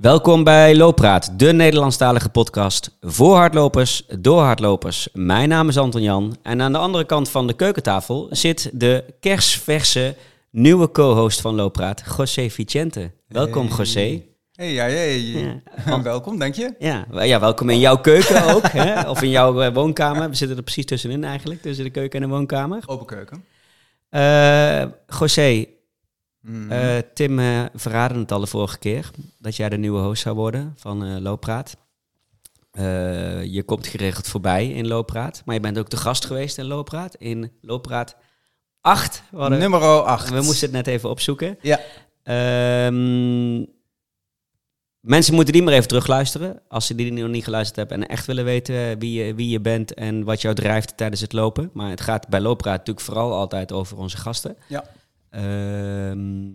Welkom bij Looppraat, de Nederlandstalige podcast voor hardlopers, door hardlopers. Mijn naam is Anton Jan en aan de andere kant van de keukentafel zit de kersverse nieuwe co-host van Looppraat, José Vicente. Welkom Hey. José. Hey, ja, ja, welkom, dank je. Ja, ja, welkom in jouw keuken ook, hè? of in jouw eh, woonkamer. We zitten er precies tussenin eigenlijk, tussen de keuken en de woonkamer. Open keuken. Eh José, Mm. Eh, Tim eh verraadde het al de vorige keer dat jij de nieuwe host zou worden van eh Looppraat. Je komt geregeld voorbij in Looppraat, maar je bent ook de gast geweest in Looppraat. In Looppraat 8. We, hadden- Nummer 8. we moesten het net even opzoeken. Ja. Ehm, mensen moeten die maar even terugluisteren als ze die nog niet geluisterd hebben en echt willen weten wie je, wie je bent en wat jou drijft tijdens het lopen. Maar het gaat bij Looppraat natuurlijk vooral altijd over onze gasten. Ja. Ehm,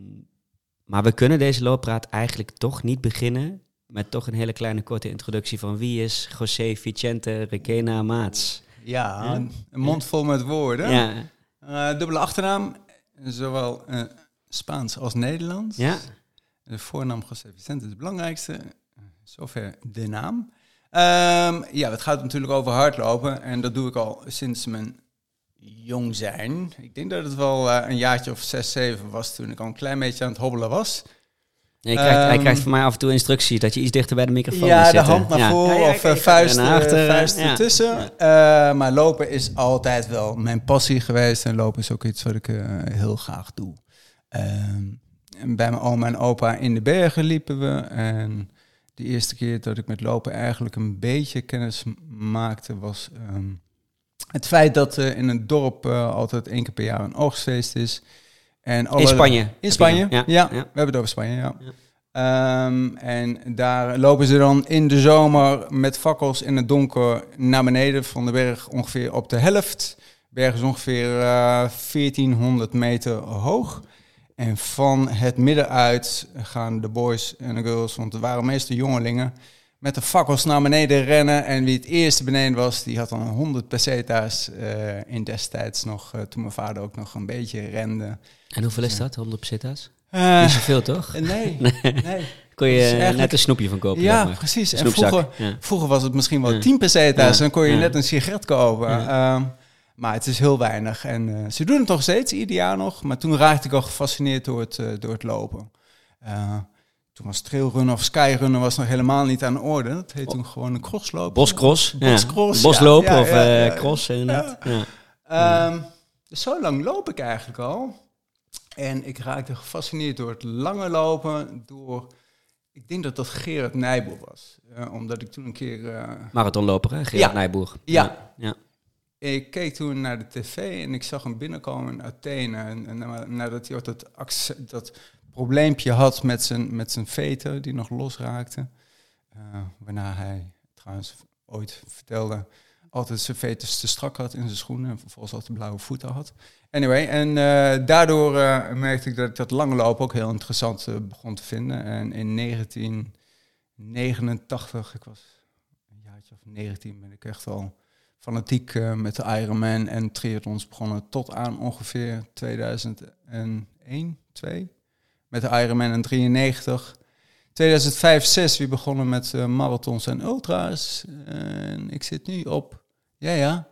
maar we kunnen deze looppraat eigenlijk toch niet beginnen met toch een hele kleine korte introductie van wie is José Vicente Requena Maats. Ja, Ja. een een mond vol met woorden. Ja, Eh, dubbele achternaam, zowel eh, Spaans als Nederlands. ja. De voornaam José Vicente is het belangrijkste. Zover de naam. Ehm, ja, het gaat natuurlijk over hardlopen. En dat doe ik al sinds mijn jong zijn. Ik denk dat het wel eh, een jaartje of zes, zeven was toen ik al een klein beetje aan het hobbelen was. Ja, krijgt, hij Ehm, krijgt van mij af en toe instructies dat je iets dichter bij de microfoon Ja, moet de zitten. hand naar Ja. voren Ja, ja, of ik- vuist, naar achter, eh, vuist ja. ertussen. Maar lopen is altijd wel mijn passie geweest. En lopen is ook iets wat ik heel graag doe. Ehm, en bij mijn oma en opa in de bergen liepen we. En de eerste keer dat ik met lopen eigenlijk een beetje kennis maakte... was ehm, het feit dat er in het dorp eh, altijd één keer per jaar een oogstfeest is. En alle- In Spanje. in Spanje, Ja, ja. We hebben het over Spanje, ja. Ehm, en daar lopen ze dan in de zomer met fakkels in het donker naar beneden van de berg ongeveer op de helft. De berg is ongeveer eh 1400 meter hoog. En van het midden uit gaan de boys en de girls, want er waren meestal jongelingen, met de fakkels naar beneden rennen. En wie het eerste beneden was, die had dan 100 peseta's eh, in destijds nog, eh, toen mijn vader ook nog een beetje rende. En hoeveel is dat? 100 pesetas? Eh, Niet zoveel, toch? nee, nee. Kon je eigenlijk- net een snoepje van kopen, Ja, maar. precies. En vroeger, Ja. vroeger was het misschien wel Ja. 10 peseta's. Ja. Dan kon je Ja. net een sigaret kopen. Ehm, maar het is heel weinig. En ze doen het nog steeds, ieder jaar nog. Maar toen raakte ik al gefascineerd door het, door het lopen. Toen was trailrunnen of skyrunnen was nog helemaal niet aan de orde. Dat heet toen gewoon een crossloop. Boscross. Boscross, Boslopen ja, ja, of ja. cross, inderdaad. Ja. Dus zo lang loop ik eigenlijk al. En ik raakte gefascineerd door het lange lopen. Door, ik denk dat dat Gerard Nijboer was. Eh, omdat ik toen een keer... eh, Marathonloper, hè? Gerard Ja. Nijboer. Ja. ja. Ik keek toen naar de tv en ik zag hem binnenkomen in Athene. En, en na- nadat hij dat, dat probleempje had met zijn, met zijn veter, die nog losraakte. Eh waarna hij trouwens ooit vertelde, altijd zijn veters te strak had in zijn schoenen. En vervolgens altijd blauwe voeten had. Anyway, en eh, daardoor eh, merkte ik dat ik dat lange lopen ook heel interessant begon te vinden. En in 1989, ik was een jaartje of 19, ben ik echt al fanatiek met de Ironman en triathlons begonnen tot aan ongeveer 2001, 2 met de Ironman en 93. 2005, 6 weer begonnen met eh, marathons en ultra's. En ik zit nu op, ja ja,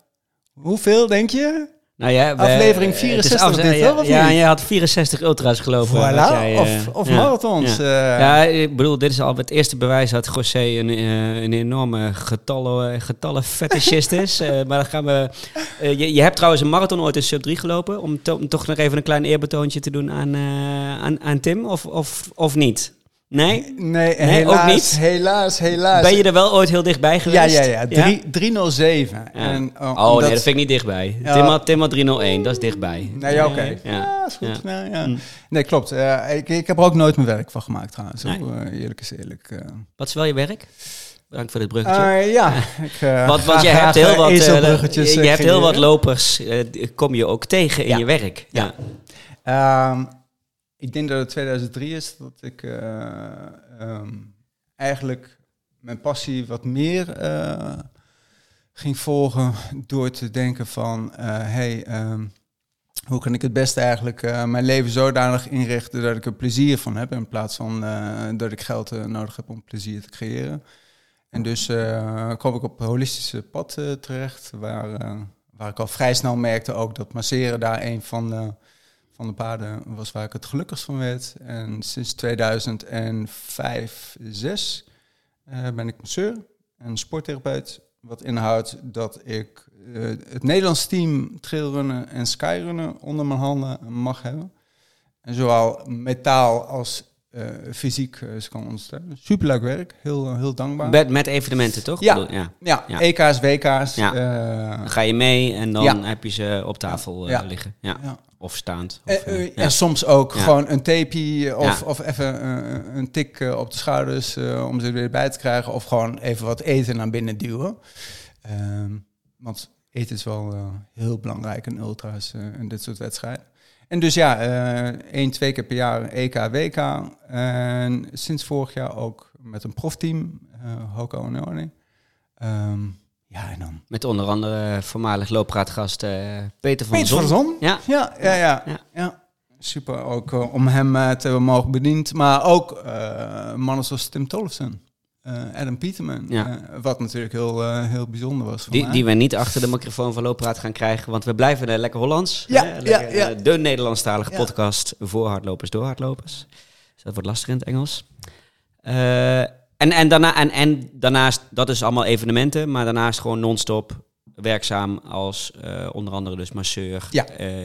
hoeveel denk je? Nou ja, Aflevering het is 64 af- dit, ja, of Ja, jij had 64 ultra's geloven. Voilà, jij, of, eh, of ja. marathons. Ja. eh. Ja, ik bedoel, dit is al het eerste bewijs dat José een, eh, een enorme getallen, getallen is. Maar dan gaan we... je, je hebt trouwens een marathon ooit in sub 3 gelopen. Om, to- om toch nog even een klein eerbetoontje te doen aan, aan, aan Tim, of, of, of niet? Nee? Nee, Nee, helaas, ook niet? helaas, helaas. Ben je er wel ooit heel dichtbij ja, geweest? ja, ja, Drie- 307. Ja. En, Oh omdat- nee, dat vind ik niet dichtbij. Ja. Tim, had, Tim had 301, dat is dichtbij. Nee, ja, oké. Ja. Ja, is goed. Ja. Nou, ja. Hm. Nee, klopt. Eh, ik, ik heb er ook nooit mijn werk van gemaakt trouwens. Nee. Eh, eerlijk is eerlijk. eh. Wat is wel je werk? Bedankt voor dit bruggetje. Ja, ik, Want, want je hebt heel wat, je, hebt heel wat lopers, kom je ook tegen in Ja. je werk. Ja. Ik denk dat het 2003 is dat ik eh, ehm, eigenlijk mijn passie wat meer eh, ging volgen door te denken van, eh, hey, ehm, hoe kan ik het beste eigenlijk mijn leven zodanig inrichten dat ik er plezier van heb, in plaats van dat ik geld nodig heb om plezier te creëren. En dus kwam ik op een holistische pad terecht, waar, waar ik al vrij snel merkte ook dat masseren daar een van de paden was waar ik het gelukkigst van werd. En sinds 2005, 6 eh, ben ik masseur en sporttherapeut. Wat inhoudt dat ik eh, het Nederlands team trailrunnen en skyrunnen onder mijn handen mag hebben. En zowel metaal als fysiek eh, ze kan ondersteunen. Superleuk werk, heel, heel dankbaar. Met, met evenementen, toch? Ja. Bedoel- ja. ja, Ja. EK's, WK's. Ja. eh, Dan ga je mee en dan heb je ze op tafel eh, liggen. Ja. ja. Of staand. Of, Eh, eh, eh, ja. En soms ook Ja. gewoon een tapeje of, Ja. of even eh, een tik eh, op de schouders eh, om ze er weer bij te krijgen. Of gewoon even wat eten naar binnen duwen. Ehm, want eten is wel eh, heel belangrijk in ultra's eh, en dit soort wedstrijden. En dus ja, eh één, twee keer per jaar EK, WK. En sinds vorig jaar ook met een profteam, eh Hoko Orne. Ehm, ja, en dan Met onder andere voormalig loopraadgast eh, Peter van Peter van Zon. Ja. Ja, ja, ja. Ja. ja. Super ook om hem eh, te hebben mogen bediend. Maar ook mannen zoals Tim Tollefson, eh, Adam Peterman. Ja. eh, wat natuurlijk heel, eh, heel bijzonder was voor Die, mij. die we niet achter de microfoon van Loopraad gaan krijgen, want we blijven lekker Hollands. Ja, hè? ja, Lekker, ja. De Nederlandstalige podcast voor hardlopers door hardlopers. Dus dat wordt lastig in het Engels. En, en, daarna, en, en daarnaast, dat is allemaal evenementen, maar daarnaast gewoon non-stop werkzaam als onder andere dus masseur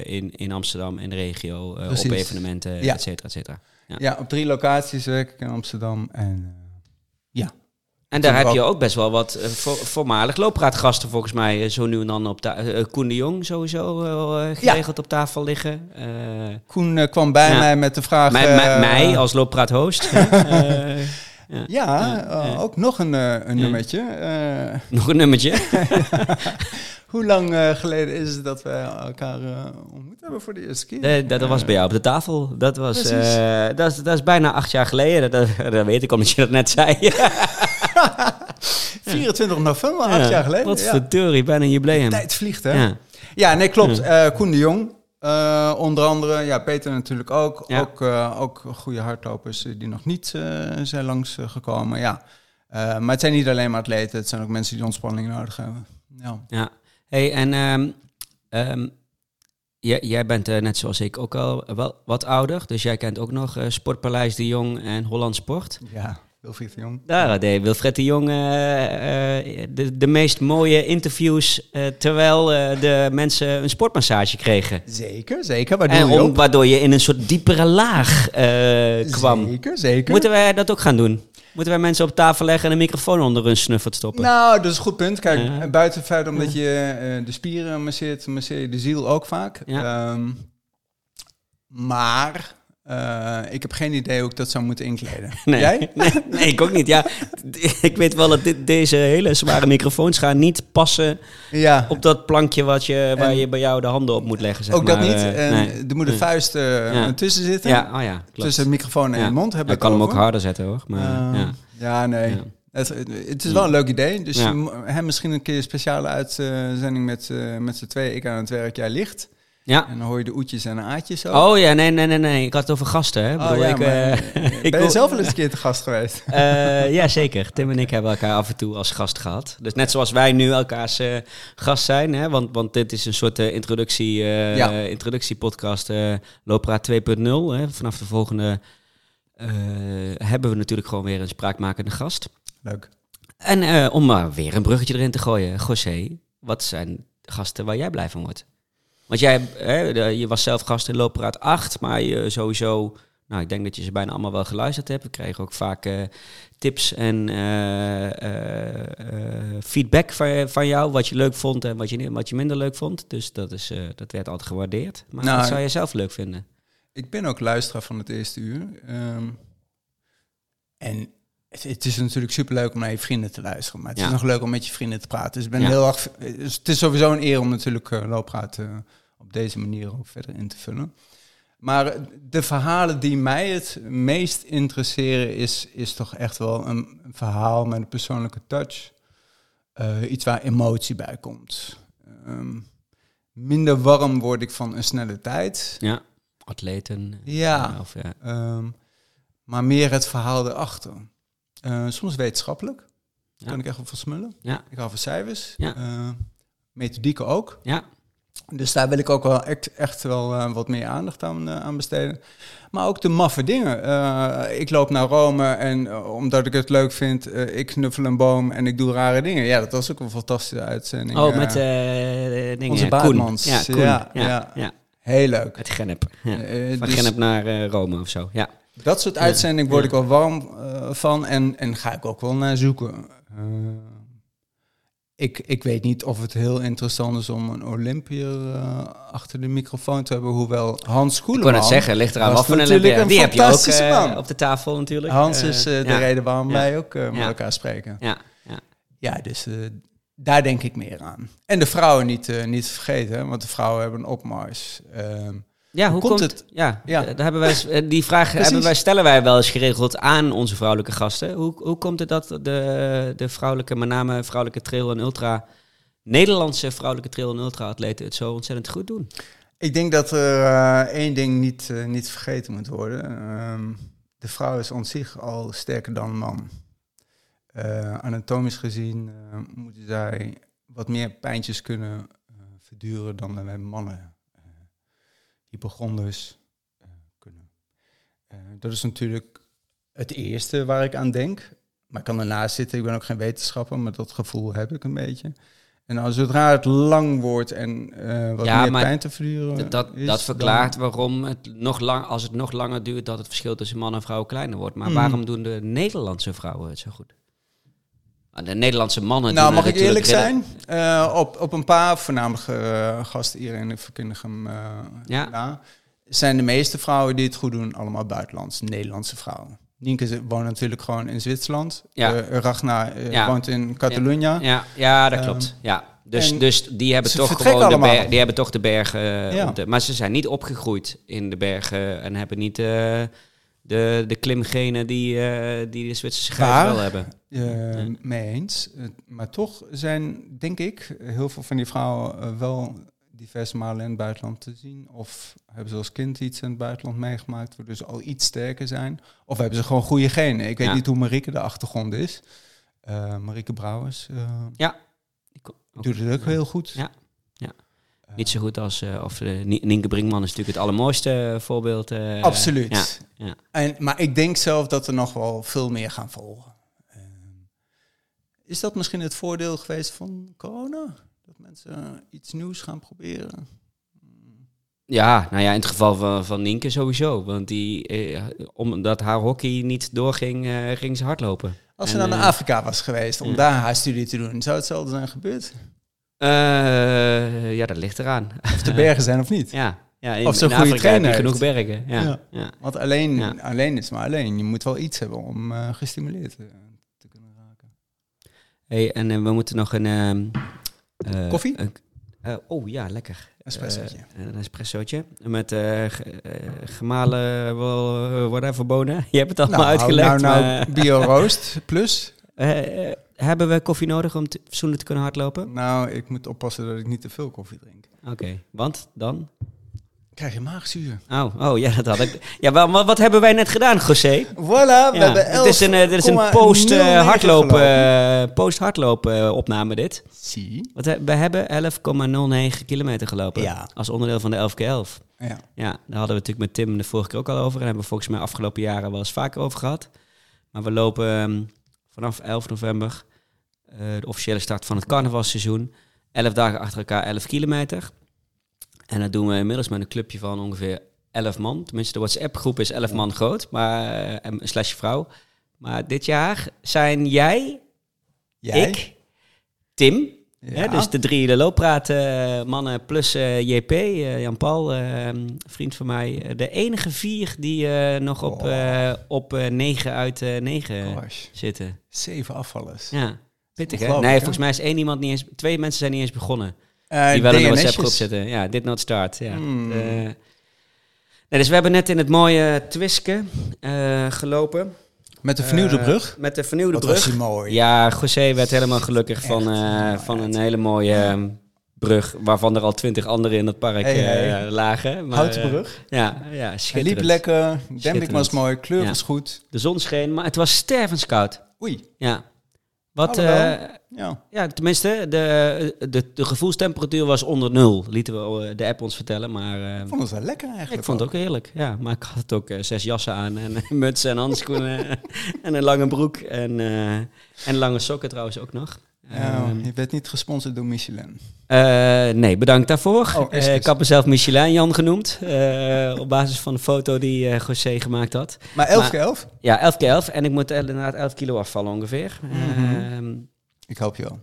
in, in Amsterdam en de regio, op evenementen, Ja. et cetera, et cetera. Ja, op drie locaties werk ik in Amsterdam. En En daar heb je ook- best wel wat eh, vo- voormalig loopraadgasten volgens mij eh, zo nu en dan op ta- eh, Koen de Jong sowieso eh, geregeld op tafel liggen. Eh, Koen kwam bij Ja. mij met de vraag... mij, mij, mij als? Eh, Ja, Ja, eh, ja. ook nog een, een nummertje. Nog een nummertje. hoe lang geleden is het dat we elkaar ontmoet hebben voor de eerste keer? Eh, dat, was bij jou op de tafel. Dat, was, dat, is, dat is bijna acht jaar geleden. Dat, dat weet ik omdat je dat net zei. 24 november, acht Ja, jaar geleden. Wat verdorie, bijna een jubileum. Tijd vliegt, hè? Ja. Ja, nee, klopt. Eh, Koen de Jong. eh, onder andere, ja, Peter natuurlijk ook. Ja. Ook, eh, ook goede hardlopers die nog niet zijn langs eh, gekomen. Ja. Maar het zijn niet alleen maar atleten, het zijn ook mensen die ontspanning nodig hebben. Ja. Ja. Hey, en ehm, ehm, jij, jij bent net zoals ik ook al wel wat ouder. Dus jij kent ook nog Sportpaleis de Jong en Holland Sport. ja, Wilfried de Jong. Daar deed Wilfred de Jong eh, eh, de, de meest mooie interviews... eh, terwijl eh, de mensen een sportmassage kregen. Zeker, zeker. Waar En je om, waardoor je in een soort diepere laag eh, kwam. Zeker, zeker. Moeten wij dat ook gaan doen? Moeten wij mensen op tafel leggen en een microfoon onder hun snuffert stoppen? Nou, dat is een goed punt. Kijk, Ja. buiten het feit omdat je eh, de spieren masseert, masseer je de ziel ook vaak. Ja. Ehm, maar eh, ik heb geen idee hoe ik dat zou moeten inkleden. Nee. Jij? Nee, nee, ik ook niet. Ja, ik weet wel dat dit, deze hele zware microfoons gaan niet passen Ja. op dat plankje wat je, waar En- je bij jou de handen op moet leggen. Zeg ook dat niet. Eh, en nee. er moet een Nee. vuist eh, Ja. tussen zitten. Ja, oh ja, klopt. tussen de microfoon en Ja. je mond. Heb Ik ik kan hem ook harder zetten hoor. Maar, ja. ja, nee. Ja. Het, het is wel een leuk idee. Dus Ja. je hè, misschien een keer een speciale uitzending met, met z'n tweeën. Ik aan het werk, jij licht. Ja. En dan hoor je de oetjes en de aatjes ook. Oh ja, nee, nee, nee, nee. Ik had het over gasten. Hè. Ik Oh, bedoel, ja, ik, maar, eh, ik ben je zelf wel eens een keer te gast geweest? Eh, ja, zeker. Tim en ik hebben elkaar af en toe als gast gehad. Dus net zoals wij nu elkaars eh, gast zijn. Hè? Want, want dit is een soort introductie, Ja. introductiepodcast uh, Lopera 2.0. Hè? Vanaf de volgende hebben we natuurlijk gewoon weer een spraakmakende gast. Leuk. En om maar weer een bruggetje erin te gooien. José, wat zijn gasten waar jij blij van wordt? Want jij hè, de- je was zelf gast in Loopraad 8, maar je sowieso... Nou, ik denk dat je ze bijna allemaal wel geluisterd hebt. We kregen ook vaak eh, tips en eh, eh, feedback van, van jou. Wat je leuk vond en wat je, wat je minder leuk vond. Dus dat, is, dat werd altijd gewaardeerd. Maar Nou, wat zou je zelf leuk vinden? Ik ben ook luisteraar van het eerste uur. Ehm, en het, is natuurlijk superleuk om naar je vrienden te luisteren. Maar het Ja. is nog leuk om met je vrienden te praten. Dus ik ben Ja. heel erg... dus het is sowieso een eer om natuurlijk uh, looppraat op deze manier ook verder in te vullen. Maar de verhalen die mij het meest interesseren... is, is toch echt wel een, een verhaal met een persoonlijke touch. Eh, iets waar emotie bij komt. Ehm, minder warm word ik van een snelle tijd. Ja, atleten. Ja, Of, ja. ehm, maar meer het verhaal erachter. Eh, soms wetenschappelijk. Daar Ja. kan ik echt wel van smullen. Ja. Ik hou van cijfers. Ja. Eh, methodieken ook. ja, Dus daar wil ik ook wel echt, echt wel eh, wat meer aandacht aan, aan besteden. Maar ook de maffe dingen. Eh, ik loop naar Rome en omdat ik het leuk vind, eh, ik knuffel een boom en ik doe rare dingen. Ja, dat was ook een fantastische uitzending. Oh, met eh dingen. onze Koen. Baartmans. Ja, Koen. Ja, Ja, ja. ja. Heel leuk. Het Gennep. Ja. Van dus Gennep naar eh, Rome of zo. Ja. Dat soort uitzendingen word ik wel warm eh, van en, en ga ik ook wel naar zoeken. Eh, ik, ik weet niet of het heel interessant is om een Olympiër eh, achter de microfoon te hebben, hoewel Hans Ik Schoeneman... kon het zeggen, ligt eraan wat voor een een Die heb je ook op de tafel natuurlijk. Hans is de ja. reden waarom Ja. wij ook met Ja. elkaar spreken. Ja, ja. Ja, dus daar denk ik meer aan. En de vrouwen niet, niet vergeten, want de vrouwen hebben een opmars. Ja, hoe komt komt, het? Ja, Ja. eh, daar hebben wij, eh, die vraag hebben wij, stellen wij wel eens geregeld aan onze vrouwelijke gasten. Hoe, hoe komt het dat de, de vrouwelijke, met name vrouwelijke trail en ultra, Nederlandse vrouwelijke trail en ultra atleten het zo ontzettend goed doen? ik denk dat er eh, één ding niet, niet vergeten moet worden. Ehm, de vrouw is aan zich al sterker dan een man. Anatomisch gezien moeten zij wat meer pijntjes kunnen verduren dan wij mannen. Hypochonders eh, kunnen. Eh, dat is natuurlijk het eerste waar ik aan denk. Maar ik kan ernaast zitten, ik ben ook geen wetenschapper, maar dat gevoel heb ik een beetje. En als zodra het lang wordt en eh, wat Ja, meer maar pijn te verduren Dat, dat, is, dat verklaart dan- waarom het nog lang, als het nog langer duurt, dat het verschil tussen man en vrouw kleiner wordt. Maar Mm. waarom doen de Nederlandse vrouwen het zo goed? De Nederlandse mannen Nou, mag ik eerlijk zijn? Eh, op, op een paar voornamelijk eh, gasten, Irene verkundig hem eh, Ja. na, zijn de meeste vrouwen die het goed doen allemaal buitenlands, Nederlandse vrouwen. Nienke woont natuurlijk gewoon in Zwitserland. Ja. Ragnar eh, Ja. woont in Catalonië. Ja, ja dat Ehm, klopt. ja. Dus, en dus die hebben toch gewoon de, die hebben toch de bergen. Ja. de, maar ze zijn niet opgegroeid in de bergen en hebben niet de, de klimgenen die, eh, die de Zwitserse guiden wel hebben. Eh, Ja. Mee eens. Eh, maar toch zijn, denk ik, heel veel van die vrouwen wel diverse malen in het buitenland te zien. Of hebben ze als kind iets in het buitenland meegemaakt, waardoor ze al iets sterker zijn. Of hebben ze gewoon goede genen. Ik weet Ja. niet hoe Marieke de achtergrond is. Marieke Brouwers ook- doet het ook heel goed. Ja. Niet zo goed als, eh, of Nie- Nienke Brinkman is natuurlijk het allermooiste eh, voorbeeld. Absoluut. Ja, ja. En, maar ik denk zelf dat er nog wel veel meer gaan volgen. Is dat misschien het voordeel geweest van corona? Dat mensen iets nieuws gaan proberen? Ja, nou ja, in het geval van, van Nienke sowieso. Want die, eh, omdat haar hockey niet doorging, ging ze hardlopen. Als ze En, naar Afrika was geweest om ja. daar haar studie te doen, zou hetzelfde zijn gebeurd? Eh, ja, dat ligt eraan. Of de bergen zijn of niet? ja, ja in, Of in goede Afrika trainer genoeg bergen. Ja, Ja. ja. Want alleen, Ja. alleen is maar alleen. Je moet wel iets hebben om eh, gestimuleerd te, te kunnen raken. Hey, en eh, we moeten nog een... ehm, eh, Koffie? eh, oh ja, lekker. Espressootje. Eh, een espressootje. Met eh, ge- eh, gemalen, eh, whatever bonen. Je hebt het allemaal uitgelegd. Nou, nou, bio roast plus. hebben we koffie nodig om te, te kunnen hardlopen? Nou, ik moet oppassen dat ik niet te veel koffie drink. Oké, want dan? Krijg je maagzuur. Oh, oh ja, dat had ik. Ja, maar wat hebben wij net gedaan, José? Voilà, we Ja, hebben 11, het is een, eh, dit is een post eh, eh, opname dit. Zie. Want we we hebben 11,09 kilometer gelopen. Ja. Als onderdeel van de 11 keer 11. Ja. Ja, daar hadden we natuurlijk met Tim de vorige keer ook al over. En hebben we volgens mij afgelopen jaren wel eens vaker over gehad. Maar we lopen ehm, vanaf 11 november, eh, de officiële start van het carnavalseizoen, 11 dagen achter elkaar 11 kilometer. En dat doen we inmiddels met een clubje van ongeveer 11 man. Tenminste, de WhatsApp-groep is 11 man groot, maar eh, en slash vrouw. Maar dit jaar zijn jij, Jij? ik, Tim, Ja. Hè, dus de drie de looppraat eh, mannen plus eh, JP, eh, Jan-Paul, eh, vriend van mij. de enige vier die nog op, Oh. op 9 uit 9 Gosh, zitten. zeven afvallers. Ja, pittig hè? Nee, hè? volgens mij is één iemand niet eens... Twee mensen zijn niet eens begonnen. Die wel in de. WhatsApp-groep zitten. Ja, dit not start. Ja. Hmm. Nee, dus we hebben net in het mooie Twiske gelopen. Met de vernieuwde Eh, brug. Met de vernieuwde Wat brug. was mooi. Ja, José werd helemaal gelukkig van, eh, nou, van een hele mooie ehm, brug, waarvan er al twintig anderen in het park Hey, eh, lagen. Maar, Houten brug. ja, ja, Hij schitterend. liep lekker, demping was mooi, kleur Ja. was goed. De zon scheen, maar het was stervenskoud. Oei, Ja. Wat, eh, ja. ja, tenminste, de, de, de gevoelstemperatuur was onder nul, lieten we eh, de app ons vertellen. Maar eh, Ik vond het wel lekker eigenlijk. ik vond het ook heerlijk, ja. Maar ik had ook zes jassen aan en een muts en handschoenen en een lange broek en, eh, en lange sokken trouwens ook nog. Ehm, je werd niet gesponsord door Michelin. eh, nee, bedankt daarvoor. Oh, ik had mezelf Michelin Jan genoemd, eh, op basis van de foto die eh José gemaakt had. Maar 11 Maar- keer 11? Ja, 11 keer 11 en ik moet inderdaad 11 kilo afvallen ongeveer. Mhm. Ehm, Ik hoop je wel.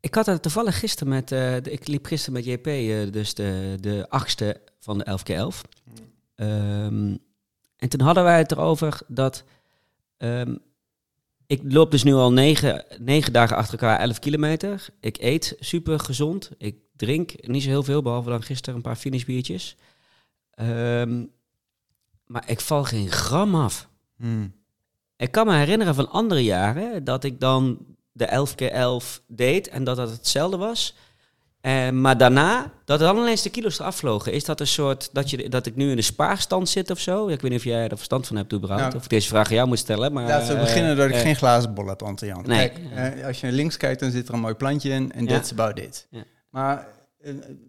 Ik had het toevallig gisteren met, de- ik liep gisteren met JP, dus de, de achtste van de 11 keer 11. Ehm, en toen hadden wij het erover dat ik loop dus nu al negen, negen dagen achter elkaar 11 kilometer. Ik eet super gezond. Ik drink niet zo heel veel, behalve dan gisteren een paar finishbiertjes. Ehm, maar ik val geen gram af. Hmm. Ik kan me herinneren van andere jaren dat ik dan de 11 keer 11 deed en dat dat hetzelfde was. Eh, maar daarna, dat dan ineens de kilo's eraf vlogen. Is dat een soort, dat, je, dat ik nu in de spaarstand zit of zo? Ik weet niet of jij er verstand van hebt überhaupt. Nou, of ik deze vraag aan jou moet stellen. Maar, Laten we eh, beginnen dat ik eh, geen glazen bol heb, Ante Jan. Nee. Kijk, als je links kijkt, dan zit er een mooi plantje in en Ja. that's about it. Ja. Maar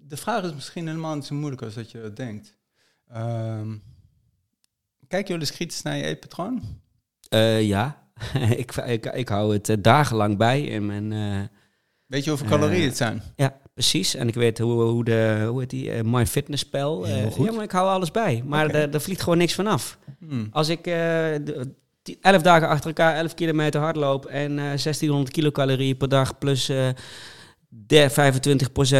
de vraag is misschien helemaal niet zo moeilijk als dat je dat denkt. Ehm, kijk wel eens kritisch naar je eetpatroon? ja, ik, ik, ik hou het dagenlang bij in mijn... Weet je hoeveel calorieën het zijn? Ja, precies. En ik weet hoe, hoe de, hoe heet die, MyFitnessPal. eh, Heel goed. ja, maar ik hou alles bij. Maar er, er vliegt gewoon niks vanaf. Hmm. Als ik eh, de- die 11 dagen achter elkaar 11 kilometer hardloop en eh 1600 kilocalorieën per dag plus de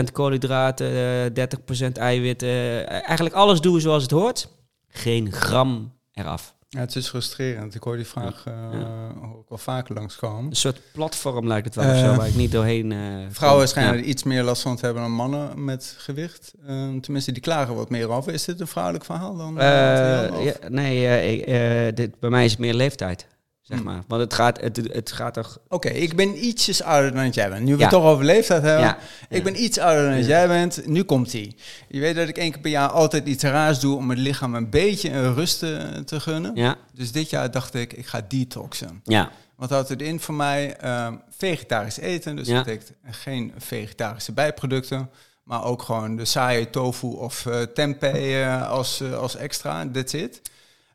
25% koolhydraten, eh 30% eiwitten, eigenlijk alles doen zoals het hoort, geen gram eraf. Ja, het is frustrerend. Ik hoor die vraag eh, hoor ik wel vaker langskomen. Een soort platform lijkt het wel Eh, zo, waar ik niet doorheen... eh, Vrouwen schijnen Ja. er iets meer last van te hebben dan mannen met gewicht. Ehm, tenminste, die klagen wat meer over. Is dit een vrouwelijk verhaal dan? Eh, nee, eh, ik, eh, dit, bij mij is het meer leeftijd, zeg Hmm. maar. Want het gaat, het, het gaat toch... Oké, ik ben ietsjes ouder dan jij bent. Nu we Ja. het toch over leeftijd hebben. Ja, Ik ja. ben iets ouder dan jij bent. Nu komt ie. Je weet dat ik één keer per jaar altijd iets raars doe om het lichaam een beetje een rust te, te gunnen. Ja, Dus dit jaar dacht ik, ik ga detoxen. ja, Wat houdt het in voor mij? Ehm, vegetarisch eten. Dus dat betekent geen vegetarische bijproducten. Maar ook gewoon de saaie tofu of eh, tempeh eh, als, eh, als extra. That's it.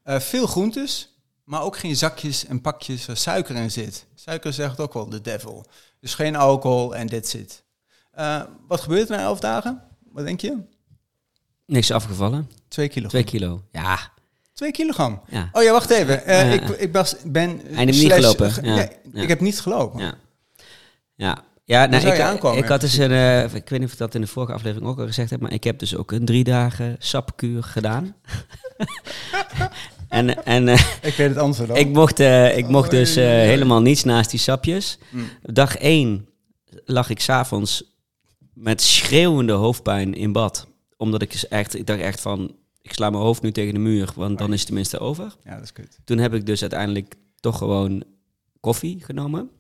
Veel groentes. Maar ook geen zakjes en pakjes waar suiker in zit. Suiker zegt ook wel de devil. Dus geen alcohol en that's it. Eh, wat gebeurt er na elf dagen? Wat denk je? niks afgevallen. Twee kilo. Twee kilo. Ja, Twee kilogram. ja. Oh ja, wacht even. Eh, Ja. ik, ik was, ben... hebt niet gelopen, ja. nee. Ik heb niet gelopen. Ja. Ja. Ja, nou, ik, aankomen, ik had dus een, eh, ik weet niet of ik dat in de vorige aflevering ook al gezegd heb, maar ik heb dus ook een drie dagen sapkuur gedaan. en en eh, Ik weet het antwoord al. ik mocht, eh, ik mocht dus eh, helemaal niets naast die sapjes. Mm. Dag één lag ik s'avonds met schreeuwende hoofdpijn in bad. Omdat ik dus echt, ik dacht echt van, ik sla mijn hoofd nu tegen de muur, want dan is het tenminste over. Ja, dat is kut. Toen heb ik dus uiteindelijk toch gewoon koffie genomen.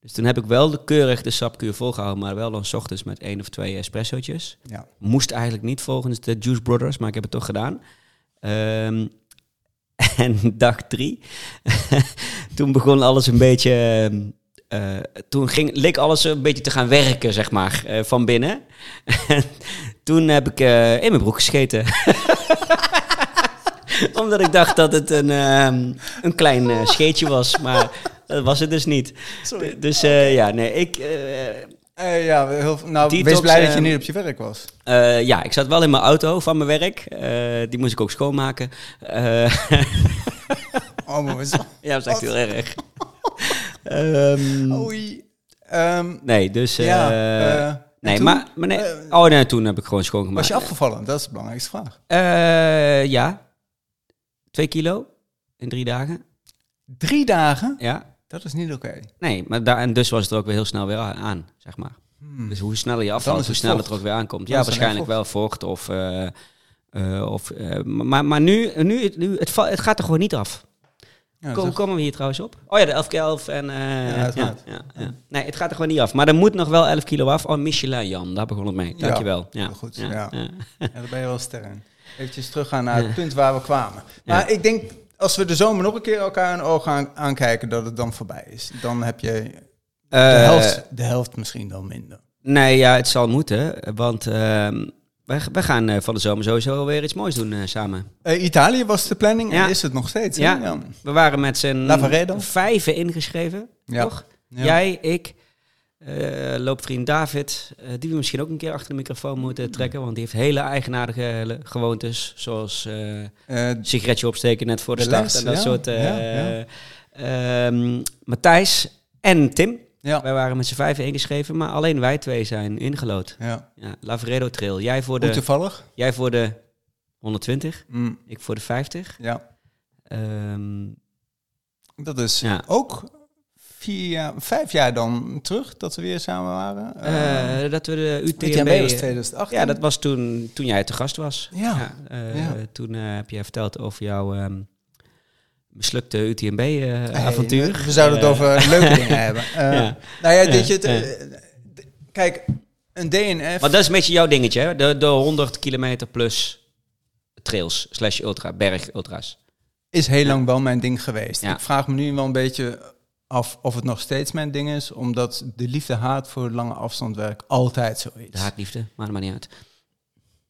Dus toen heb ik wel de keurig de sapkuur volgehouden, maar wel dan 's ochtends met één of twee espressootjes. Ja. Moest eigenlijk niet volgens de Juice Brothers, maar ik heb het toch gedaan. Ehm, en dag drie, toen begon alles een beetje... ehm, eh, toen ging, leek alles een beetje te gaan werken, zeg maar, eh, van binnen. En toen heb ik eh, in mijn broek gescheten. Omdat ik dacht dat het een, ehm, een klein eh, scheetje was, maar dat was het dus niet. Sorry. Dus eh, ja, nee, ik... Eh, ja, heel, nou, Detox, wees blij dat je niet op je werk was. eh, ja, ik zat wel in mijn auto van mijn werk. Eh, die moest ik ook schoonmaken. Oh, maar wat- ja, dat is echt heel erg. Ehm, Oei. Ehm, nee, dus... ja, nee, toen? maar, maar nee. Oh nee, toen heb ik gewoon schoongemaakt. was je afgevallen? Dat is de belangrijkste vraag. Ja. Twee kilo in drie dagen. Drie dagen? Ja. Dat is niet oké. Nee, maar daar, en dus was het er ook weer heel snel weer aan, zeg maar. Hmm. Dus hoe sneller je afvalt, hoe sneller vocht. het er ook weer aankomt. Dan Ja, waarschijnlijk wel vocht of... eh, eh, of eh, maar maar nu, nu, nu het, het gaat er gewoon niet af. Ja, Kom, toch? komen we hier trouwens op? Oh ja, de 11 keer 11 en... ja, ja, ja. Nee, het gaat er gewoon niet af. Maar er moet nog wel 11 kilo af. Oh, Michelin, Jan. Daar begon het mee. Dankjewel. Ja, goed, Ja, daar ben je wel ster in. Eventjes teruggaan naar het punt waar we kwamen. Maar ik denk, als we de zomer nog een keer elkaar in ogen aan, aankijken, dat het dan voorbij is. Dan heb je de, Eh, helft, de helft misschien dan minder. Nee, ja, het zal moeten. Want ehm wij, wij gaan eh, van de zomer sowieso weer iets moois doen eh, samen. Italië was de planning Ja. en is het nog steeds. Ja. ja. We waren met z'n vijven ingeschreven, Ja. toch? Ja. Jij, ik, eh, loopvriend David, eh, die we misschien ook een keer achter de microfoon moeten trekken, want die heeft hele eigenaardige gewoontes, zoals Eh, sigaretje opsteken net voor de, De start les, en dat ja, soort. eh, ja, ja. ehm, Matthijs en Tim. Wij waren met z'n vijven ingeschreven, maar alleen wij twee zijn ingelood. ja. Ja, Lavaredo Trail. Jij voor, de, toevallig? jij voor de 120, Mm, ik voor de 50. ja. Ehm, Dat is ook vier jaar, vijf jaar dan terug dat we weer samen waren. eh, dat we de UTMB... Was 2018. Ja, dat was toen, toen jij te gast was. Ja. eh, Ja. Toen eh, heb je verteld over jouw ehm, mislukte Hey, UTMB-avontuur. we, we zouden het over leuke dingen hebben. Eh, ja. Nou ja, dit je, eh, kijk, een DNF. Maar dat is een beetje jouw dingetje, hè? De, de 100 kilometer plus trails slash ultra, berg ultra's. is heel lang wel mijn ding geweest. Ja. Ik vraag me nu wel een beetje af of het nog steeds mijn ding is, omdat de liefde-haat voor lange afstandwerk altijd zo is. De haatliefde, maar dat maakt niet uit.